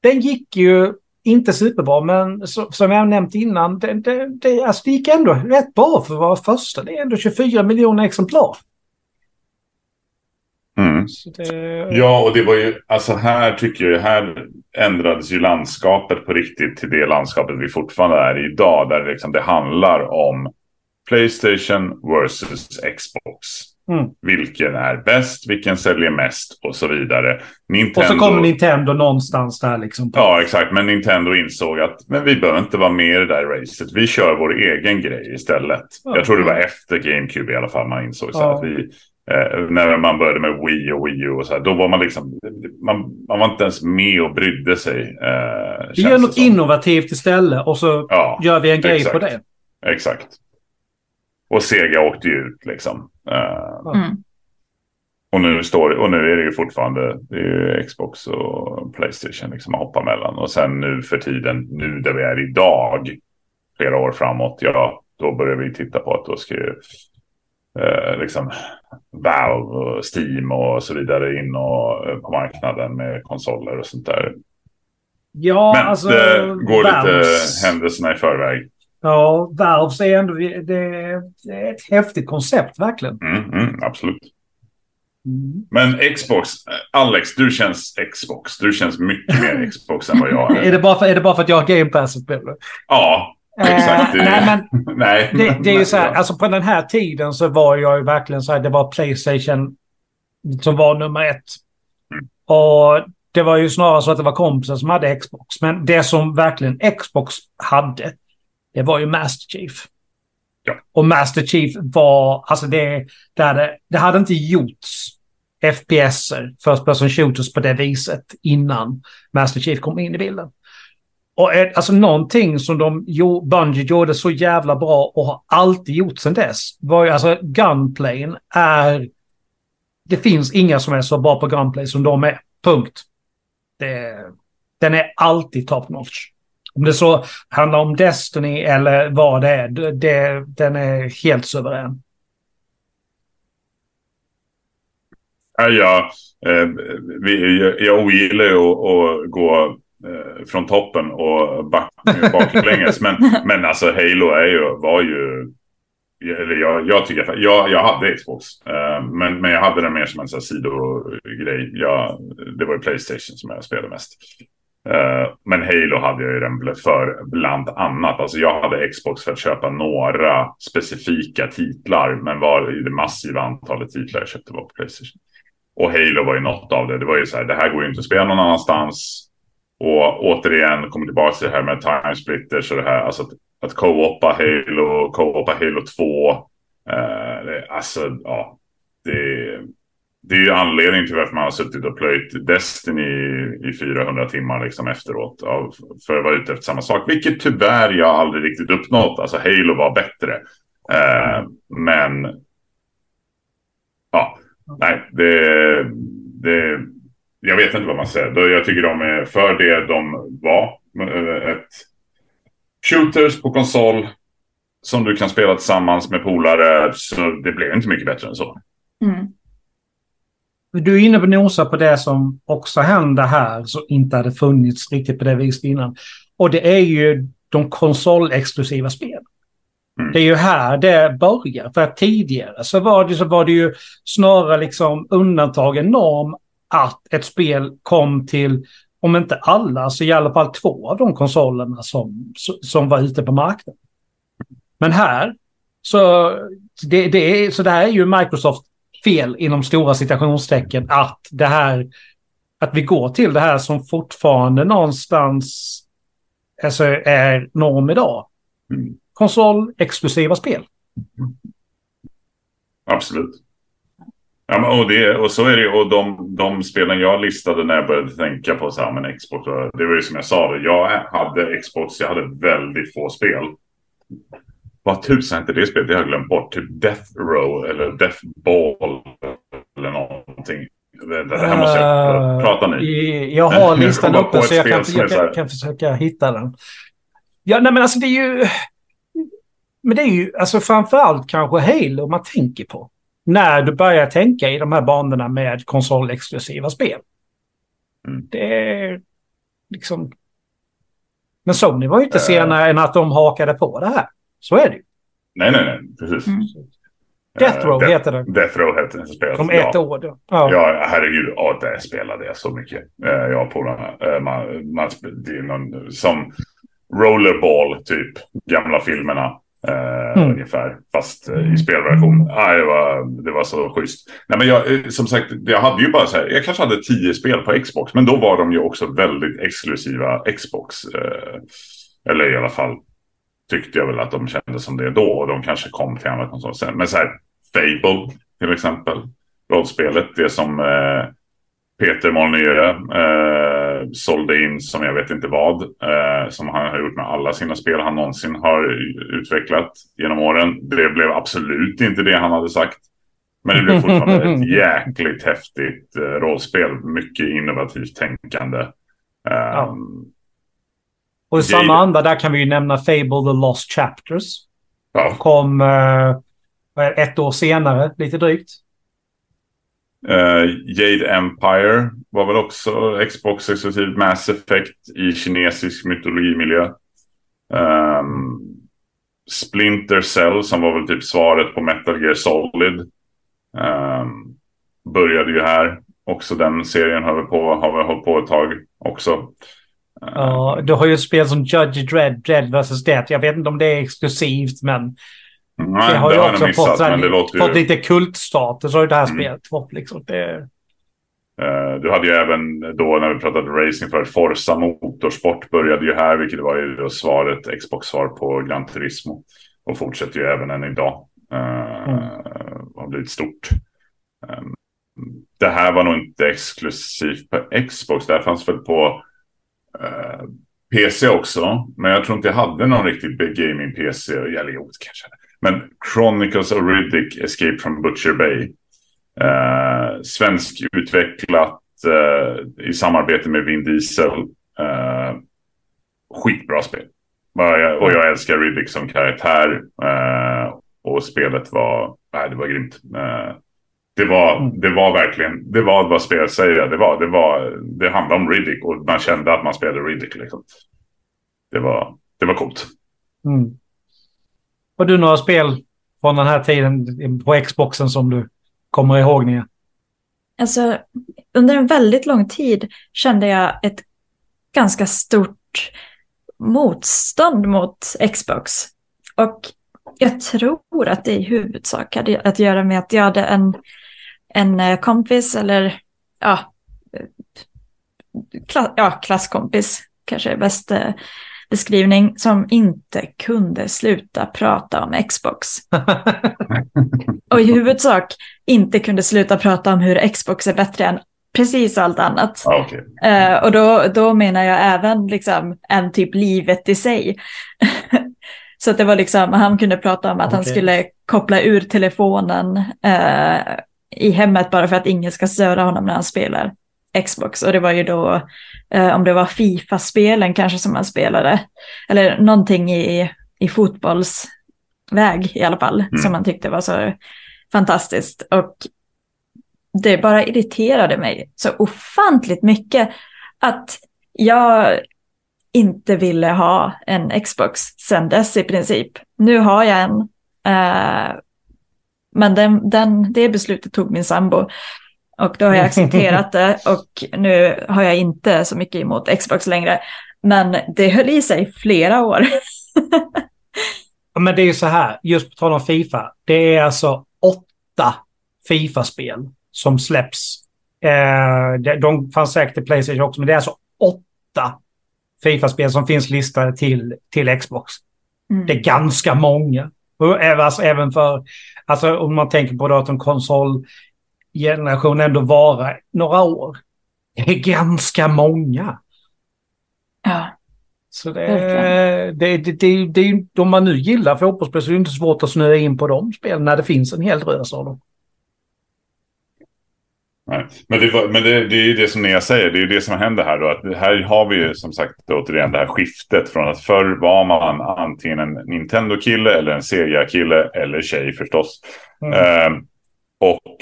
den gick ju inte superbra, men så, som jag nämnt innan, det, det, det, alltså det gick ändå rätt bra för att vara första. Det är ändå 24 miljoner exemplar. Mm. Det, Ja, och det var ju, alltså här tycker jag, här ändrades ju landskapet på riktigt till det landskapet vi fortfarande är idag. Där det liksom det handlar om Playstation versus Xbox. Mm. Vilken är bäst, vilken säljer mest och så vidare. Nintendo... Och så kommer Nintendo någonstans där liksom. Ja, exakt. Men Nintendo insåg att men vi behöver inte vara med i det där racet. Vi kör vår egen grej istället. Ja. Jag tror det var efter GameCube i alla fall man insåg så Ja. att vi... Eh, när man började med Wii och Wii U och så här, då var man liksom... Man, man var inte ens med och brydde sig. Eh, Vi gör något som. innovativt istället och så Ja, gör vi en grej exakt. på det. exakt. Och Sega åkte ju ut liksom. Eh, Mm. och, nu står, och nu är det ju fortfarande det är ju Xbox och Playstation liksom att hoppa mellan. Och sen nu för tiden, nu där vi är idag, flera år framåt, ja, då börjar vi titta på att då ska ju eh, liksom Valve och Steam och så vidare in och, eh, på marknaden med konsoler och sånt där. Ja, Men alltså... det går lite Valves- händelserna i förväg. Ja, Valves är ändå... Det, är ett häftigt koncept, verkligen. Mm, mm, absolut. Mm. Men Xbox, eh, Alex, du känns Xbox. Du känns mycket mer Xbox än vad jag Är är. det bara för, är det bara för att jag har Game Pass? Ja, exakt. Eh, nej, men Nej. det, det är ju så här, alltså på den här tiden så var jag ju verkligen så här, det var Playstation som var nummer ett. Mm. Och det var ju snarare så att det var kompisar som hade Xbox. Men det som verkligen Xbox hade, det var ju Master Chief. Ja. Och Master Chief var, alltså det, det, hade, det hade inte gjorts FPSer, First Person Shooters på det viset innan Master Chief kom in i bilden. Och alltså någonting som de, Bungie gjorde så jävla bra och har alltid gjort sedan dess var ju alltså Gunplane är... Det finns inga som är så bra på Gunplay som de är. Punkt. Det, den är alltid top notch. Om det så handlar om Destiny eller vad det är, det, den är helt suverän. Ja, ja eh, vi, jag ogillar ju att, att gå eh, från toppen och baklänges. men, men alltså Halo är ju, var ju... Eller jag, jag tycker jag, jag hade Xbox. Eh, men, men jag hade den mer som en sidogrej. Jag, det var ju Playstation som jag spelade mest. Eh, men Halo hade jag ju den för bland annat. Alltså jag hade Xbox för att köpa några specifika titlar. Men var i det massiva antalet titlar jag köpte var på Playstation. Och Halo var ju något av det. Det var ju så här, det här går ju inte att spela någon annanstans. Och återigen, kommer tillbaka till det här med time splitters och det här. Alltså att, att co-opa Halo, co-opa Halo 2. Eh, det, alltså, ja. Det, det är ju anledningen till varför man har suttit och plöjt Destiny i 400 timmar liksom efteråt. Av, för att vara ute efter samma sak. Vilket tyvärr jag aldrig riktigt uppnått. Alltså Halo var bättre. Eh, men... Ja, nej, det, det... Jag vet inte vad man säger. Jag tycker de är för det de var. Ett shooters på konsol. Som du kan spela tillsammans med polare. Så det blev inte mycket bättre än så. Mm. Du är inne på nosa på det som också händer här, som inte hade funnits riktigt på det viset innan. Och det är ju de konsolexklusiva spelen. Mm. Det är ju här det börjar. För att tidigare så var det, så var det ju snarare liksom undantagen norm att ett spel kom till, om inte alla, så i alla fall två av de konsolerna som, som var ute på marknaden. Men här, så det, det, är, så det här är ju Microsoft fel inom stora citationstecken att det här att vi går till det här som fortfarande någonstans alltså, är norm idag. Mm. Konsol, exklusiva spel. Absolut. Ja, men, och, det, och så är det och de, de spelen jag listade när jag började tänka på så här, men Xbox. Det var ju som jag sa, jag hade Xbox, jag hade väldigt få spel. Vad tusan hette det spelet? Det har jag glömt bort. Typ Death Row eller Death Ball eller någonting. Det, det här måste jag uh, prata ni. Jag har listan uppe så jag, kan, jag kan, kan, försöka hitta den. Ja, nej men alltså det är ju... Men det är ju alltså framförallt kanske Halo man tänker på. När du börjar tänka i de här banorna med konsolexklusiva spel. Mm. Det är liksom... Men Sony var ju inte uh, senare än att de hakade på det här. Så är det ju. Nej, nej, nej. Precis. Mm. Death Row uh, heter det. Death Row heter det. Spelet. Om ett ja. år då. Ja. ja, herregud. Ja, det spelade jag så mycket. Uh, jag på uh, man, man, det är någon, som Rollerball, typ. Gamla filmerna. Uh, mm. Ungefär. Fast uh, i spelversion. Ah, det, var, det var så schysst. Nej, men jag, som sagt, jag hade ju bara så här. Jag kanske hade tio spel på Xbox. Men då var de ju också väldigt exklusiva Xbox. eller i alla fall tyckte jag väl att de kände som det då. Och de kanske kom till andra konsoler sen. Men så här, Fable till exempel. Rollspelet, det som eh, Peter Molyneux eh, sålde in som jag vet inte vad. Eh, som han har gjort med alla sina spel han någonsin har utvecklat genom åren. Det blev absolut inte det han hade sagt. Men det blev fortfarande ett jäkligt häftigt eh, rollspel. Mycket innovativt tänkande. Ja. Och i samma anda där kan vi ju nämna Fable The Lost Chapters. Ja. Kom eh, ett år senare, lite drygt. Uh, Jade Empire var väl också Xbox exklusivt Mass Effect i kinesisk mytologimiljö. Um, Splinter Cell som var väl typ svaret på Metal Gear Solid. Um, började ju här. Också den serien har vi på, har vi hållit på ett tag också. Ja, du har ju ett spel som Judge Dredd, Dredd vs. Death. Jag vet inte om det är exklusivt, men Nej, det har ju också missat, fått, här, fått ju... lite kultstatus. Har ju det här mm. spelet fått. Liksom. Det... Uh, du hade ju även då när vi pratade racing för Forza Motorsport började ju här, vilket var ju då svaret, Xbox-svar på Gran Turismo. Och fortsätter ju även än idag. Uh, mm. Har blivit stort. Um, det här var nog inte exklusivt på Xbox. Det här fanns väl på eh, PC också. Men jag tror inte jag hade någon riktigt big gaming-PC. Eller jo, kanske. Men Chronicles of Riddick Escape from Butcher Bay. Eh, svensk utvecklat eh, i samarbete med Vin Diesel. Eh, skitbra spel. Och jag älskar Riddick som karaktär. Eh, och spelet var, nej, det var grymt. Eh, det var, mm. det var verkligen, det var vad spelet säger. Det var, det var, det handlade om Riddick och man kände att man spelade Riddick liksom. Det var, det var coolt. Mm. Har du några spel från den här tiden på Xboxen som du kommer ihåg Nia? Alltså, under en väldigt lång tid kände jag ett ganska stort motstånd mot Xbox. Och jag tror att det i huvudsak hade att göra med att jag hade en, en eh, kompis eller ja, kla, ja, klasskompis kanske är bästa beskrivning som inte kunde sluta prata om Xbox. och i huvudsak inte kunde sluta prata om hur Xbox är bättre än precis allt annat. Okay. Uh, och då, då menar jag även liksom en typ livet i sig. Så att det var liksom, han kunde prata om att okay. han skulle koppla ur telefonen i hemmet bara för att ingen ska störa honom när han spelar Xbox. Och det var ju då, uh, om det var Fifa-spelen kanske som han spelade, eller någonting i, i fotbollsväg i alla fall, mm. som han tyckte var så fantastiskt. Och det bara irriterade mig så ofantligt mycket att jag inte ville ha en Xbox sen dess i princip. Nu har jag en. Uh, men den, den, det beslutet tog min sambo. Och då har jag accepterat det och nu har jag inte så mycket emot Xbox längre. Men det höll i sig flera år. men det är ju så här, just på tal om Fifa. Det är alltså åtta Fifa-spel som släpps. Eh, de fanns säkert i Playstation också, men det är alltså åtta Fifa-spel som finns listade till, till Xbox. Mm. Det är ganska många. Alltså, även för, alltså om man tänker på att en konsolgeneration ändå vara några år. Det är ganska många. Ja. Så det, det, det, det, det, om man nu gillar fotbollsspel så är det inte svårt att snöa in på de spelen när det finns en hel drös av dem. Nej. Men, det, men det, det är ju det som Nia säger, det är ju det som händer här då. Att här har vi ju som sagt återigen det här skiftet från att förr var man antingen en Nintendo-kille eller en Sega-kille eller tjej förstås. Mm. Eh, och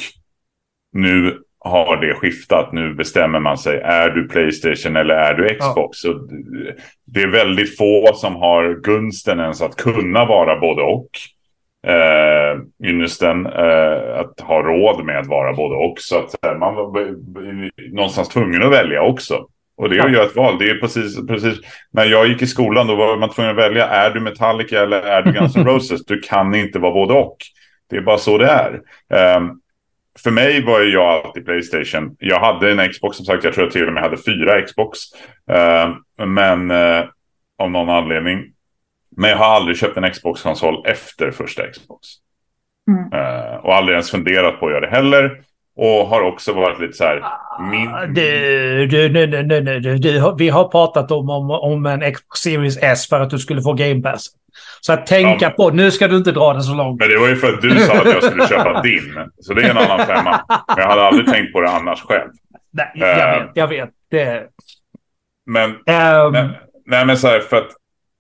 nu har det skiftat. Nu bestämmer man sig. Är du Playstation eller är du Xbox? Ja. Så det är väldigt få som har gunsten ens att kunna vara både och eh, ynnesten eh, att ha råd med att vara både och. Så att eh, man var någonstans tvungen att välja också. Och det är att göra ett val. Det är precis, precis när jag gick i skolan då var man tvungen att välja. Är du Metallica eller är du Guns N' Roses? Du kan inte vara både och. Det är bara så det är. Um, för mig var ju jag alltid Playstation. Jag hade en Xbox som sagt. Jag tror jag till och med hade fyra Xbox. Uh, men uh, av någon anledning men jag har aldrig köpt en Xbox-konsol efter första Xbox. Mm. Uh, och aldrig ens funderat på att göra det heller. Och har också varit lite så här... Min... Ah, du, du, du, du, du, du, vi har pratat om, om, om en Xbox Series S för att du skulle få Game Pass. Så att tänka ja, på, nu ska du inte dra det så långt. Men det var ju för att du sa att jag skulle köpa din. Så det är en annan femma. Men jag hade aldrig tänkt på det annars själv. Nej, jag uh, vet, jag vet. Det... Men, um... nej, nej, men så här, för att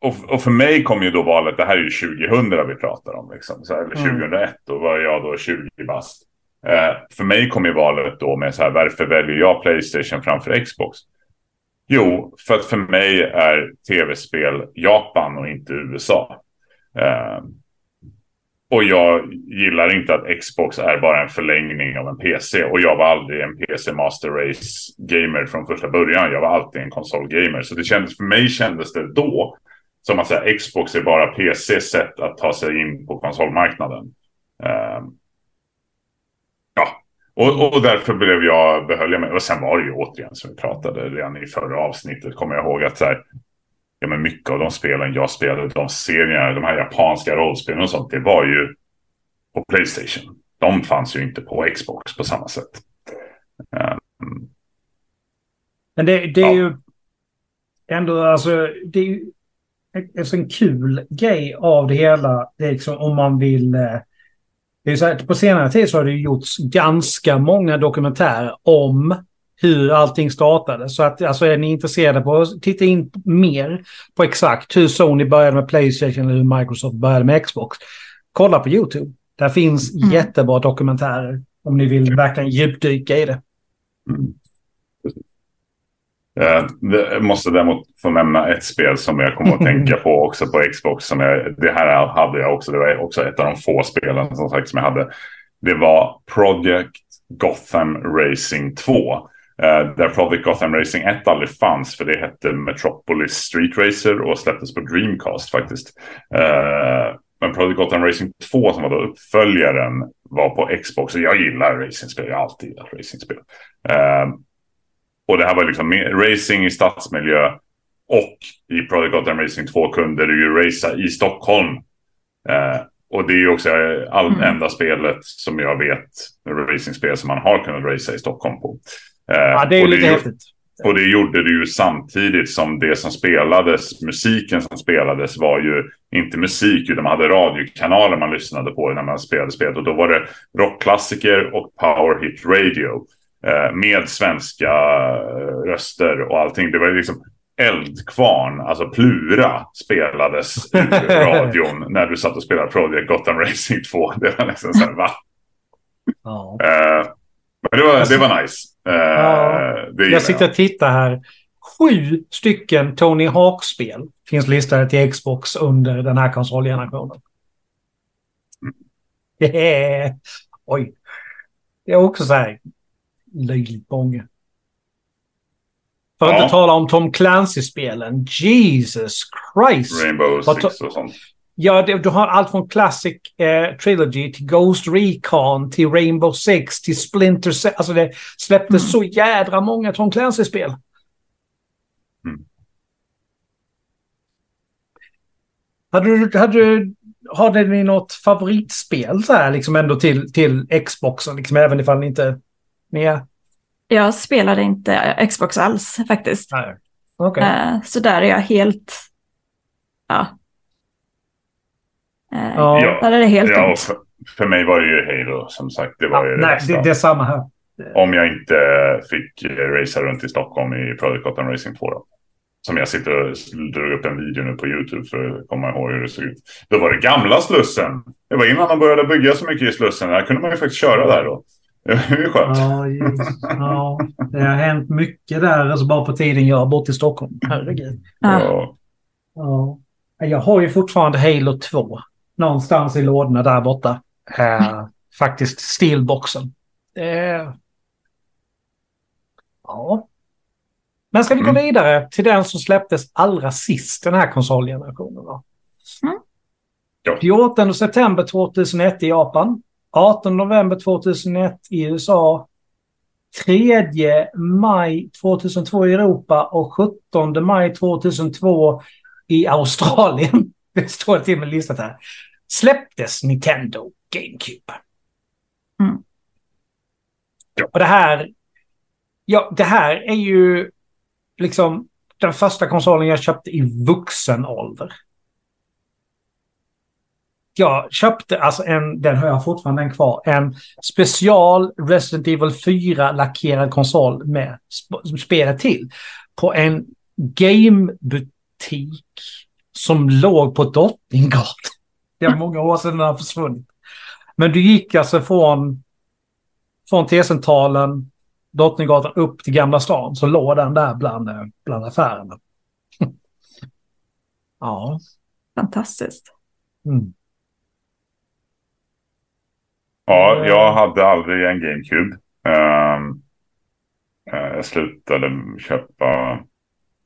och, och, för mig kom ju då valet, det här är ju 2000 vi pratar om, liksom, så här, eller 2001, mm. då var jag då 20 bast. Eh, för mig kom ju valet då med så här, varför väljer jag Playstation framför Xbox? Jo, för att för mig är tv-spel Japan och inte USA. Eh, och jag gillar inte att Xbox är bara en förlängning av en PC. Och jag var aldrig en PC Master Race gamer från första början. Jag var alltid en konsolgamer. Så det kändes, för mig kändes det då som att säga, Xbox är bara PC sätt att ta sig in på konsolmarknaden. Uh, ja, och, och därför blev jag, behöll jag mig. Och sen var det ju återigen som vi pratade redan i förra avsnittet, kommer jag ihåg att så här, ja men mycket av de spelen jag spelade, de serierna, de här japanska rollspelen och sånt, det var ju på Playstation. De fanns ju inte på Xbox på samma sätt. Um, Men det, det är Ja. ju ändå, alltså, det är ju en, en kul grej av det hela. Det är liksom om man vill... eh, Det är så här, på senare tid så har det gjorts ganska många dokumentärer om hur allting startade. Så att alltså, är ni intresserade på att titta in mer på exakt hur Sony började med Playstation eller hur Microsoft började med Xbox. Kolla på YouTube. Där finns Mm. jättebra dokumentärer om ni vill verkligen djupdyka i det. mm. Eh, jag måste däremot få nämna ett spel som jag kommer att tänka på också på Xbox. Som jag, det här hade jag också. Det var också ett av de få spelen som sagt som jag hade. Det var Project Gotham Racing 2. Eh, där Project Gotham Racing 1 aldrig fanns för det hette Metropolis Street Racer och släpptes på Dreamcast faktiskt. Eh, men Project Gotham Racing 2 som var då uppföljaren var på Xbox. Och jag gillar racingspel, jag har alltid gillat racingspel. Eh, och det här var liksom racing i stadsmiljö. Och i Project Gotham Racing 2 kunde du ju racea i Stockholm. Eh, och det är ju också all, Mm. enda spelet som jag vet, racingspel som man har kunnat racea i Stockholm på. Eh, Ja, det är lite ju- häftigt. och det gjorde det ju samtidigt som det som spelades, musiken som spelades var ju inte musik utan man hade radiokanaler man lyssnade på när man spelade spelet. Och då var det rockklassiker och power hit radio. Eh, med svenska eh, röster och allting. Det var liksom Eldkvarn, alltså Plura, spelades i radion när du satt och spelade Project Gotham Racing 2. Det var liksom så här, va? Ja. Eh, men det var, det var nice. Eh, Ja. det Jag sitter och tittar här. Sju stycken Tony Hawk-spel finns listade till Xbox under den här konsolgenerationen. Det är... Oj. Det är också så här löjligt många. För att Ja. inte tala om Tom Clancy-spelen. Jesus Christ! Rainbow Six och sånt. Ja, du har allt från Classic eh, Trilogy till Ghost Recon till Rainbow Six till Splinter Cell. Alltså det släpptes Mm. så jädra många Tom Clancy-spel. Mm. Hade du, hade du, hade ni något favoritspel så här liksom ändå till, till Xboxen? Liksom även ifall ni inte... Är... Jag spelade inte Xbox alls faktiskt. Nej. Okej. Eh, så där är jag helt... Ja. Eh, Ja. Där är det helt Ja, för, för mig var det ju Halo som sagt. Det var Ja, ju det nej, bästa. det, det är samma här. Om jag inte fick racea runt i Stockholm i Project Gotham Racing 2. Då. Som jag sitter och drog upp en video nu på YouTube för att komma ihåg hur det såg ut. Då var det gamla Slussen. Det var innan de började bygga så mycket i Slussen. Där kunde man ju faktiskt köra där då. Det ju skönt. Ja, just, ja, det har hänt mycket där alltså bara på tiden jag bort i Stockholm. Herregud. Ja. Ja. Ja. Jag har ju fortfarande Halo 2. Någonstans i lådorna där borta. Eh, faktiskt Steelboxen. Eh, ja. Men ska vi gå Mm. vidare till den som släpptes allra sist den här konsolgenerationen? Då? Mm. Ja. 14 september 2001 i Japan. 18 november 2001 i USA. 3 maj 2002 i Europa och 17 maj 2002 i Australien. Det står till med listat här. Släpptes Nintendo GameCube. Mm. Och det här... Ja, det här är ju liksom den första konsolen jag köpte i vuxen ålder. Jag köpte alltså en, den har jag fortfarande en kvar, en special Resident Evil 4 lackerad konsol med sp- spelet till. På en gamebutik som låg på Drottninggatan. Det är många år sedan den har försvunnit. Men du gick alltså från, från T-centralen, Drottninggatan upp till Gamla stan. Så låg den där bland, eh, bland affärerna. ja. Fantastiskt. Mm. Ja, jag hade aldrig en GameCube. Ehm, eh, jag slutade köpa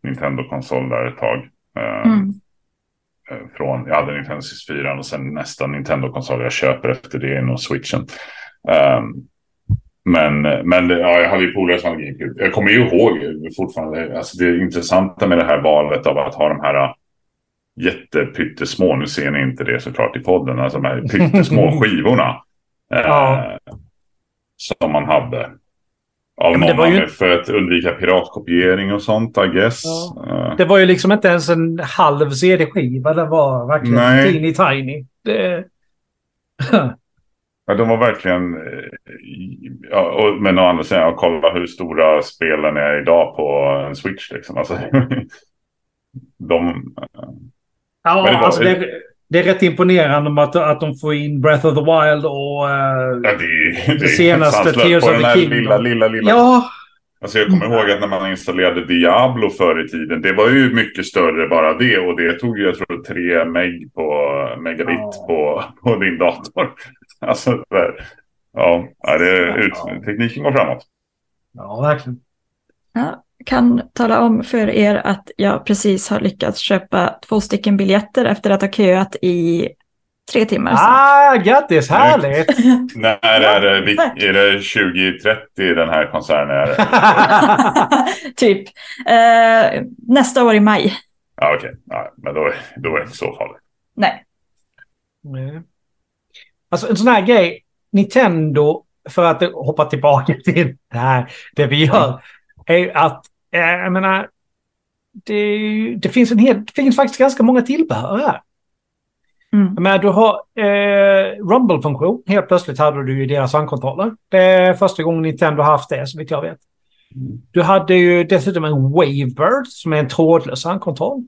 Nintendo-konsol där ett tag. Ehm, Mm. eh, Från, jag hade Nintendo 64 och sen nästa Nintendo-konsol jag köper efter det är nog Switchen. Ehm, men men ja, jag hade ju polare som hade GameCube. Jag kommer ju ihåg fortfarande, alltså det intressanta med det här valet av att ha de här äh, jättepyttesmå, nu ser ni inte det såklart i podden, alltså de här pyttesmå skivorna. Eh, Ja. Som man hade. Av någon ju- för att undvika piratkopiering och sånt, I guess. Ja. Eh, Det var ju liksom inte ens en halv CD-skiva. Det var verkligen Nej. teeny tiny. Det... Ja, de var verkligen... eh, Ja, och, men å andra sidan, kolla hur stora spelen är idag på en Switch. Liksom. Alltså, de, Ja, Men det var- alltså det, det är rätt imponerande att, att de får in Breath of the Wild och... eh, ja, det, det senaste. Tears På of den the här Kingdom. lilla, lilla, lilla... ja, Alltså jag kommer ihåg att när man installerade Diablo förr i tiden. Det var ju mycket större bara det. Och det tog ju, jag tror, 3 meg på, megabit Ja. på, på din dator. Alltså, där. ja, det, ut, tekniken går framåt. ja, verkligen. Ja, kan tala om för er att jag precis har lyckats köpa två stycken biljetter efter att ha köat i tre timmar. sedan. Ah, grattis! Härligt! När är det, är det 2030 den här koncernen är? typ. Eh, nästa år i maj. Ja, okej. Ja, men då, då är det inte så farligt. Nej. Nej. Alltså en sån här grej. Nintendo, för att hoppa tillbaka till det här, det vi gör, är att, jag menar, det, det, finns en hel, det finns faktiskt ganska många tillbehör här. Mm. Men du har eh, Rumble-funktion. Helt plötsligt hade du ju deras handkontroller. Det är första gången Nintendo har haft det, så vitt jag vet. Du hade ju dessutom en Wavebird som är en trådlös handkontroll.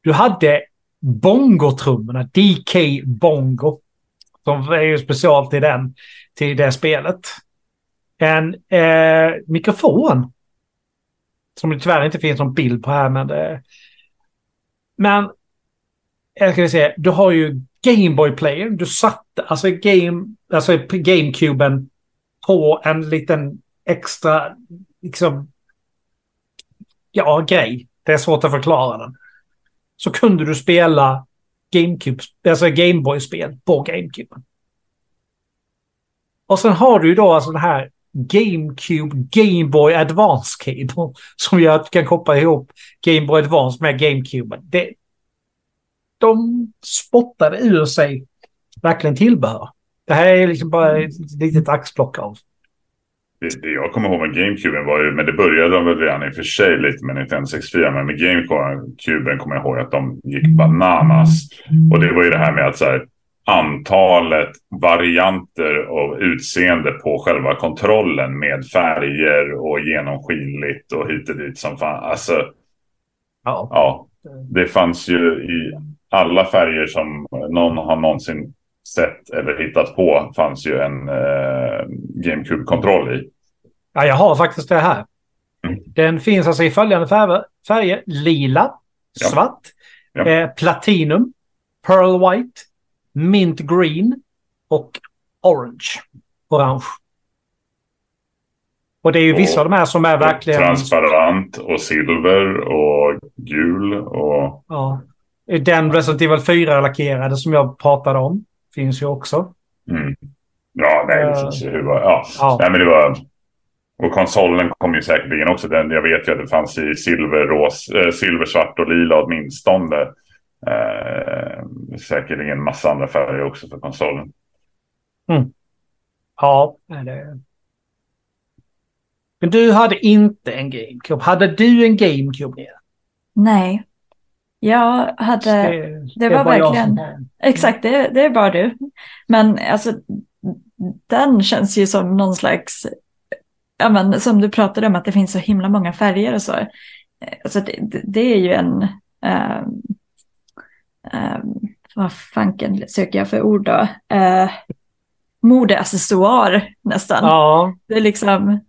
Du hade bongotrummorna, DK Bongo. Som är ju special till den, till det spelet. En eh, mikrofon. Som det tyvärr inte finns någon bild på här, men det... Men... Jag ska säga, du har ju Gameboy Player. Du satte alltså game, alltså GameCuben på en liten extra, liksom... Ja, grej. Det är svårt att förklara den. Så kunde du spela GameCube, alltså Gameboy-spel på GameCuben. Och sen har du ju då alltså den här GameCube Gameboy Advance Cable som gör att du kan koppla ihop Gameboy Advance med GameCube. Det, de spottade ur sig verkligen tillbehör. Det här är liksom bara ett litet axplock av. Det, det jag kommer ihåg med GameCuben var ju, men det började de väl redan i och för sig lite med Nintendo 64. Men med GameCuben kommer jag ihåg att de gick bananas. Och det var ju det här med att så här, antalet varianter av utseende på själva kontrollen med färger och genomskinligt och hit och dit som fan. Alltså, Ja. ja, det fanns ju i alla färger som någon har någonsin sett eller hittat på fanns ju en eh, GameCube-kontroll i. ja, jag har faktiskt det här. Mm. Den finns alltså i följande färger. färger lila, Ja. svart, Ja. Eh, platinum, pearl white, mint green och orange. Orange. Och det är ju vissa av de här som är verkligen... Transparent och silver och gul och... Ja. Den Resident Evil 4-lackerade som jag pratade om finns ju också. Mm. Ja, nej, det Eh, finns ju hur... Ja. ja. Nej, men det var... Och konsolen kom ju säkerligen också. Den, jag vet ju att det fanns i silver, ros, eh, silver svart och lila åtminstone. Eh, säkerligen massa andra färger också för konsolen. Ja, nej, det... Men du hade inte en GameCube. Hade du en GameCube? Nia? Nej. Jag hade... det, det var bara jag verkligen- som. Exakt, det, det är bara du. Men alltså, den känns ju som någon slags, ja men som du pratade om att det finns så himla många färger och så. Alltså det, det- är ju en, ehm, ehm, vad fanken söker jag för ord då? Uh, modeaccessoar nästan. Ja, Det är liksom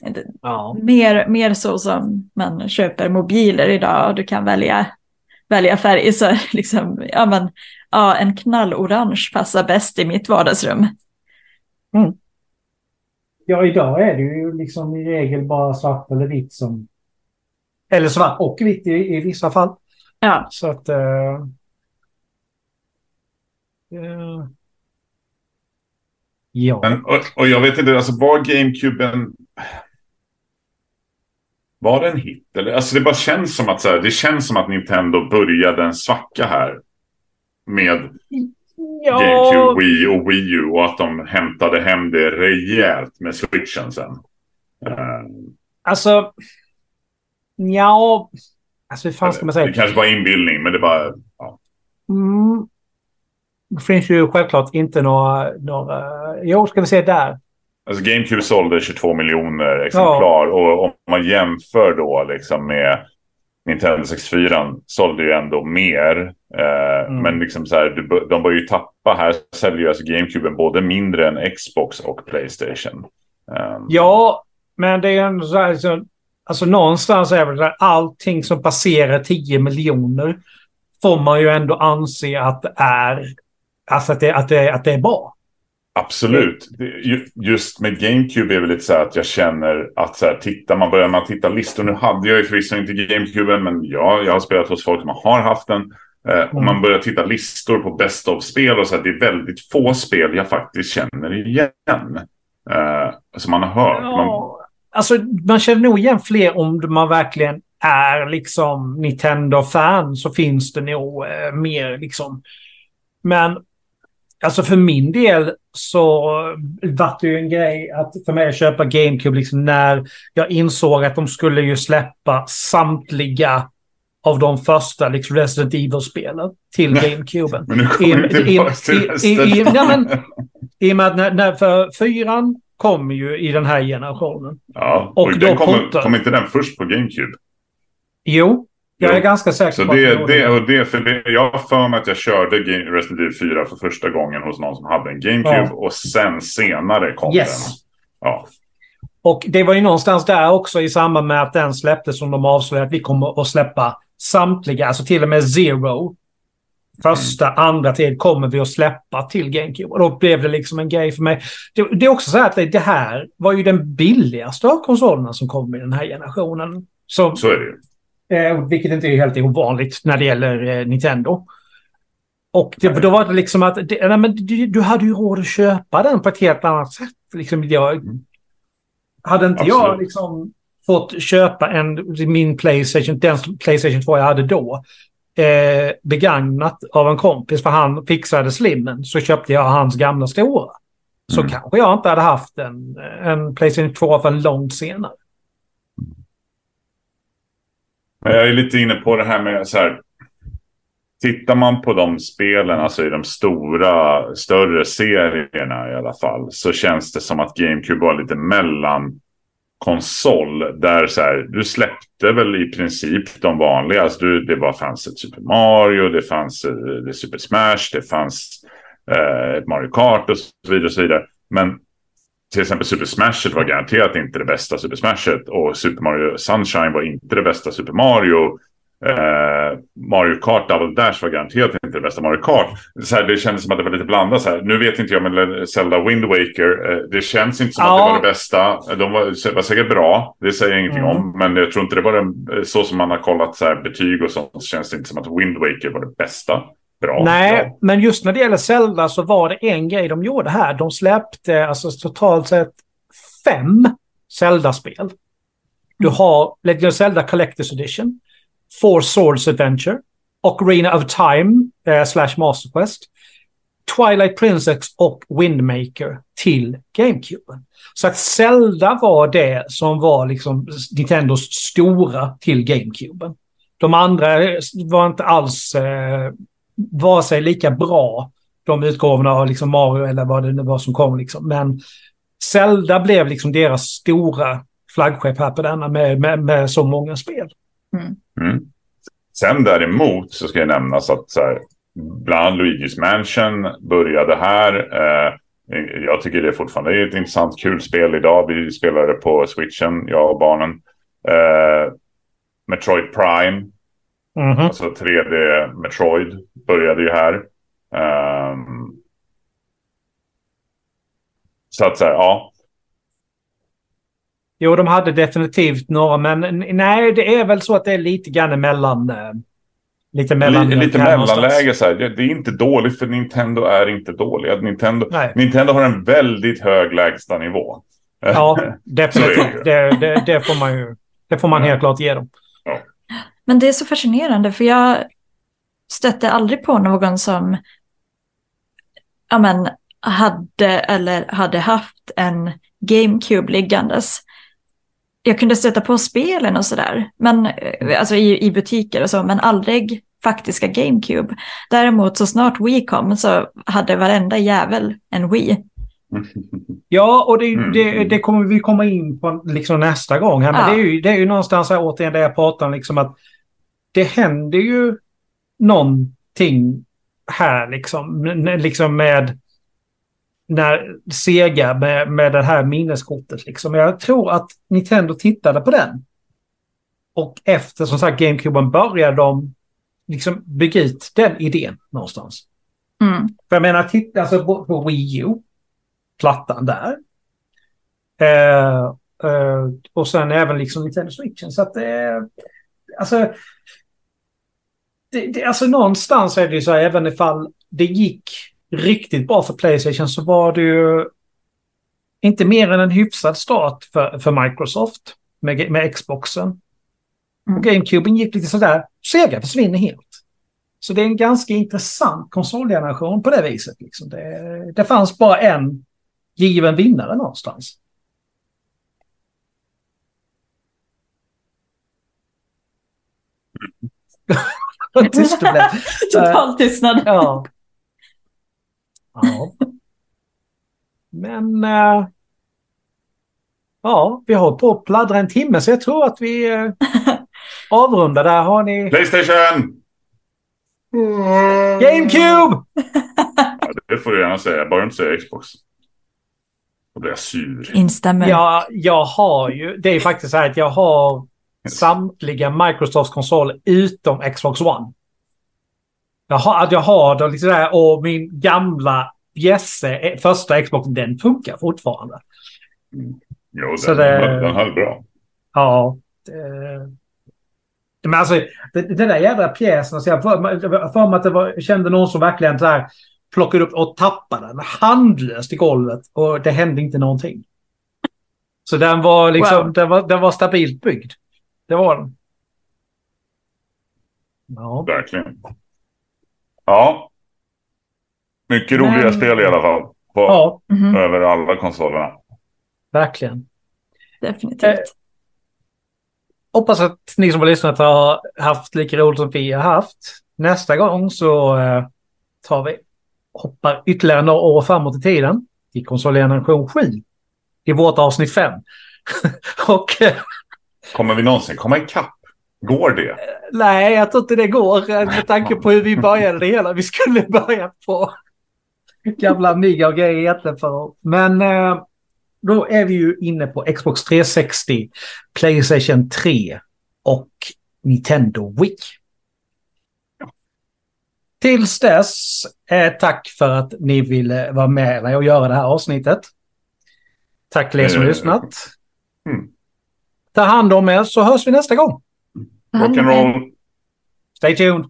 det- ja. mer, mer så som man köper mobiler idag och du kan välja, välja färg. Så liksom, ja, men, ja, en knallorange passar bäst i mitt vardagsrum. Ja, idag är det ju liksom i regel bara svart eller vitt som... Eller svart och vitt i, i vissa fall. Ja, Så att... eh, eh, ja. Men, och, och jag vet inte, alltså var GameCuben... Var det en hit? Eller? Alltså det bara känns som att så här, det känns som att Nintendo började en svacka här. Med Ja, GameCube, Wii och Wii U och att de hämtade hem det rejält med switchen sen. Eh, alltså... Ja... Alltså hur fan ska man det säga? kanske var inbildning, men det var... Ja. Mm. Det finns ju självklart inte några... några jo, ska vi se där. Alltså GameCube sålde 22 miljoner exemplar och om man jämför då liksom med Nintendo 64 sålde ju ändå mer. Eh, Mm. Men liksom så här, de börjar ju tappa. Här säljer ju alltså GameCube både mindre än Xbox och Playstation. Eh, Ja, men det är ändå så här... Så, alltså någonstans är väl det allting som passerar 10 miljoner får man ju ändå anse att det är... Alltså att det, att det, att det är bra. Absolut. Just med GameCube är det lite så här att jag känner att så här, tittar man börjar man titta listor. Nu hade jag ju förvisso inte GameCube men ja, jag har spelat hos folk som har haft den. Eh, Om Mm. man börjar titta listor på best of-spel och så här, det är väldigt få spel jag faktiskt känner igen. Eh, som man har hört. Man, Ja, alltså man känner nog igen fler om man verkligen är liksom Nintendo-fan så finns det nog eh, mer liksom. Men alltså för min del så var det ju en grej att för mig att köpa GameCube liksom när jag insåg att de skulle ju släppa samtliga av de första liksom Resident Evil-spelen till GameCuben. men nu I- kommer i- tillbaka till i- resten. i- ja, men- I och med att när, när för fyran kommer ju i den här generationen. ja, och och den kommer, kom inte den först på GameCube? Jo, jag Jo. är ganska säker Så på att det, gjorde det, och det, för det, jag har för mig att jag körde Game- Resident Evil 4 för första gången hos någon som hade en GameCube Ja. och sen senare kom Yes. den. Ja, Och det var ju någonstans där också i samband med att den släpptes som de avslöjade att vi kommer att släppa samtliga, alltså till och med Zero. Första, andra tid kommer vi att släppa till GameCube. Och då blev det liksom en grej för mig. Det, det är också så här att det, här var ju den billigaste av konsolerna som kom i den här generationen. Så, så är det ju. Eh, vilket inte är helt ovanligt när det gäller eh, Nintendo. Och det, då var det liksom att det, nej, men du, du hade ju råd att köpa den på ett helt annat sätt. Liksom jag, Mm. hade inte jag Absolut. liksom fått köpa en, min Playstation, den Playstation 2 jag hade då, eh, begagnat av en kompis för han fixade slimmen så köpte jag hans gamla stora. Så Mm. kanske jag inte hade haft en, en Playstation 2 förrän långt senare. Jag är lite inne på det här med så här. Tittar man på de spelen, alltså i de stora, större serierna i alla fall. Så känns det som att GameCube var lite mellan konsol. Där så här, du släppte väl i princip de vanliga. Alltså du, det bara fanns ett Super Mario, det fanns eh, det Super Smash, det fanns eh, ett Mario Kart och så vidare. Och så vidare. Men till exempel Super Smashet var garanterat inte det bästa Super Smashet. Och Super Mario Sunshine var inte det bästa Super Mario. Eh, Mario Kart Double Dash var garanterat inte det bästa Mario Kart. Så här, det kändes som att det var lite blandat. Så här. Nu vet inte jag med Zelda Wind Waker. Eh, det känns inte som att Ja. det var det bästa. De var, var säkert bra. Det säger jag ingenting Mm. om. Men jag tror inte det var den, eh, så som man har kollat så här, betyg och sånt. Så känns det inte som att Wind Waker var det bästa. Bra. Nej, bra. men just när det gäller Zelda så var det en grej de gjorde här. De släppte alltså totalt sett fem Zelda-spel. Du har Legend of Zelda Collector's Edition, Four Swords Adventure, Ocarina of Time eh, slash Master Quest, Twilight Princess och Windmaker till GameCube. Så att Zelda var det som var liksom Nintendos stora till GameCube. De andra eh, var inte alls eh, vare sig lika bra, de utgåvorna av liksom Mario eller vad det nu var som kom. Liksom. Men Zelda blev liksom deras stora flaggskepp här på denna med, med, med så många spel. Mm. Sen däremot så ska jag nämnas att så här, bland annat Luigi's Mansion började här. Eh, jag tycker det fortfarande är ett intressant kul spel idag. Vi spelar det på switchen, jag och barnen. Eh, Metroid Prime, Mhm. alltså 3D Metroid, började ju här. Ehm, så att så här, ja. Jo, de hade definitivt några, men nej, det är väl så att det är lite grann mellan... Eh, lite mellan... Li, lite mellanläge så här. Det, är inte dåligt för Nintendo är inte dåliga. Nintendo, Nej. Nintendo har en väldigt hög lägstanivå. Ja, definitivt. det Det, det, får man ju... Det får man Ja. helt klart ge dem. Men det är så fascinerande för jag stötte aldrig på någon som ja, men, hade eller hade haft en GameCube liggandes. Jag kunde stöta på spelen och sådär, men eh, alltså i, i butiker och så, men aldrig faktiska GameCube. Däremot så snart Wii kom så hade varenda jävel en Wii. Ja, och det, Mm. det, det kommer vi komma in på liksom nästa gång. Här. Men Ja. det, är ju, det är ju någonstans här, återigen det jag pratar om, liksom att det händer ju någonting här liksom, liksom med när Sega med, med det här minneskortet. Liksom. Jag tror att Nintendo tittade på den. Och efter som sagt GameCuben började de liksom bygga ut den idén någonstans. Mm. För jag menar, titta alltså på, på Wii U. Plattan där. Eh, eh, och sen även liksom Nintendo Switchen. Så att det... alltså... Det, det, alltså någonstans är det ju så här, även ifall det gick riktigt bra för Playstation så var det ju inte mer än en hyfsad start för, för Microsoft med, med Xboxen. Mm. Och GameCuben gick lite sådär, Sega försvinner helt. Så det är en ganska intressant konsolgeneration på det viset. Liksom. Det, det fanns bara en given vinnare någonstans. Vad tyst det blev. Total tystnad. Ja. Ja. Men... eh, ja, vi har på att pladdra en timme så jag tror att vi uh, avrundar där. Har ni Playstation! GameCube? Ja, det får du gärna säga, bara du inte säger Xbox. Då blir jag sur. Instämmer. Ja, jag har ju... Det är faktiskt så här att jag har samtliga Microsofts konsoler utom Xbox One. Jag har, att jag har det liksom där och min gamla bjässe, eh, första Xbox, den funkar fortfarande. Jo, Så den, det- den höll bra. Ja. Det, men alltså, det, det där jävla pjäsen, alltså, jag får för mig att det var, jag kände någon som verkligen så här, plockade upp och tappade den handlöst i golvet och det hände inte någonting. Så den var liksom, Wow. den, var, den var stabilt byggd. Det var den. Ja. Verkligen. Ja. Mycket Men- roliga spel i alla fall. På, ja, Mhm, Över alla konsolerna. verkligen. definitivt. Hoppas att ni som har lyssnat har haft lika roligt som vi har haft. Nästa gång så eh, tar vi, hoppar ytterligare några år framåt i tiden. I konsolgeneration 7. I vårt avsnitt 5. och eh, Kommer vi någonsin komma ikapp? Går det? nej, jag tror inte det går eh, med tanke på hur vi började det hela. Vi skulle börja på gamla Amiga och grejer egentligen för Men eh, då är vi ju inne på Xbox 360, Playstation 3 och Nintendo Wii. Tills dess, eh, tack för att ni ville vara med och göra det här avsnittet. Tack till er som lyssnat. mm. Ta hand om er så hörs vi nästa gång. Rock'n'roll. Stay tuned!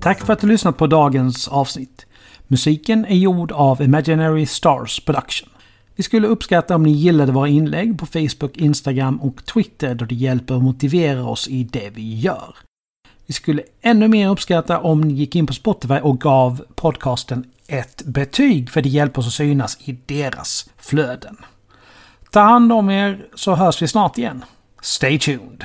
Tack för att du lyssnat på dagens avsnitt. Musiken är gjord av Imaginary Stars Production. Vi skulle uppskatta om ni gillade våra inlägg på Facebook, Instagram och Twitter då det hjälper att motivera oss i det vi gör. Vi skulle ännu mer uppskatta om ni gick in på Spotify och gav podcasten ett betyg för det hjälper oss att synas i deras flöden. Ta hand om er så hörs vi snart igen. Stay tuned!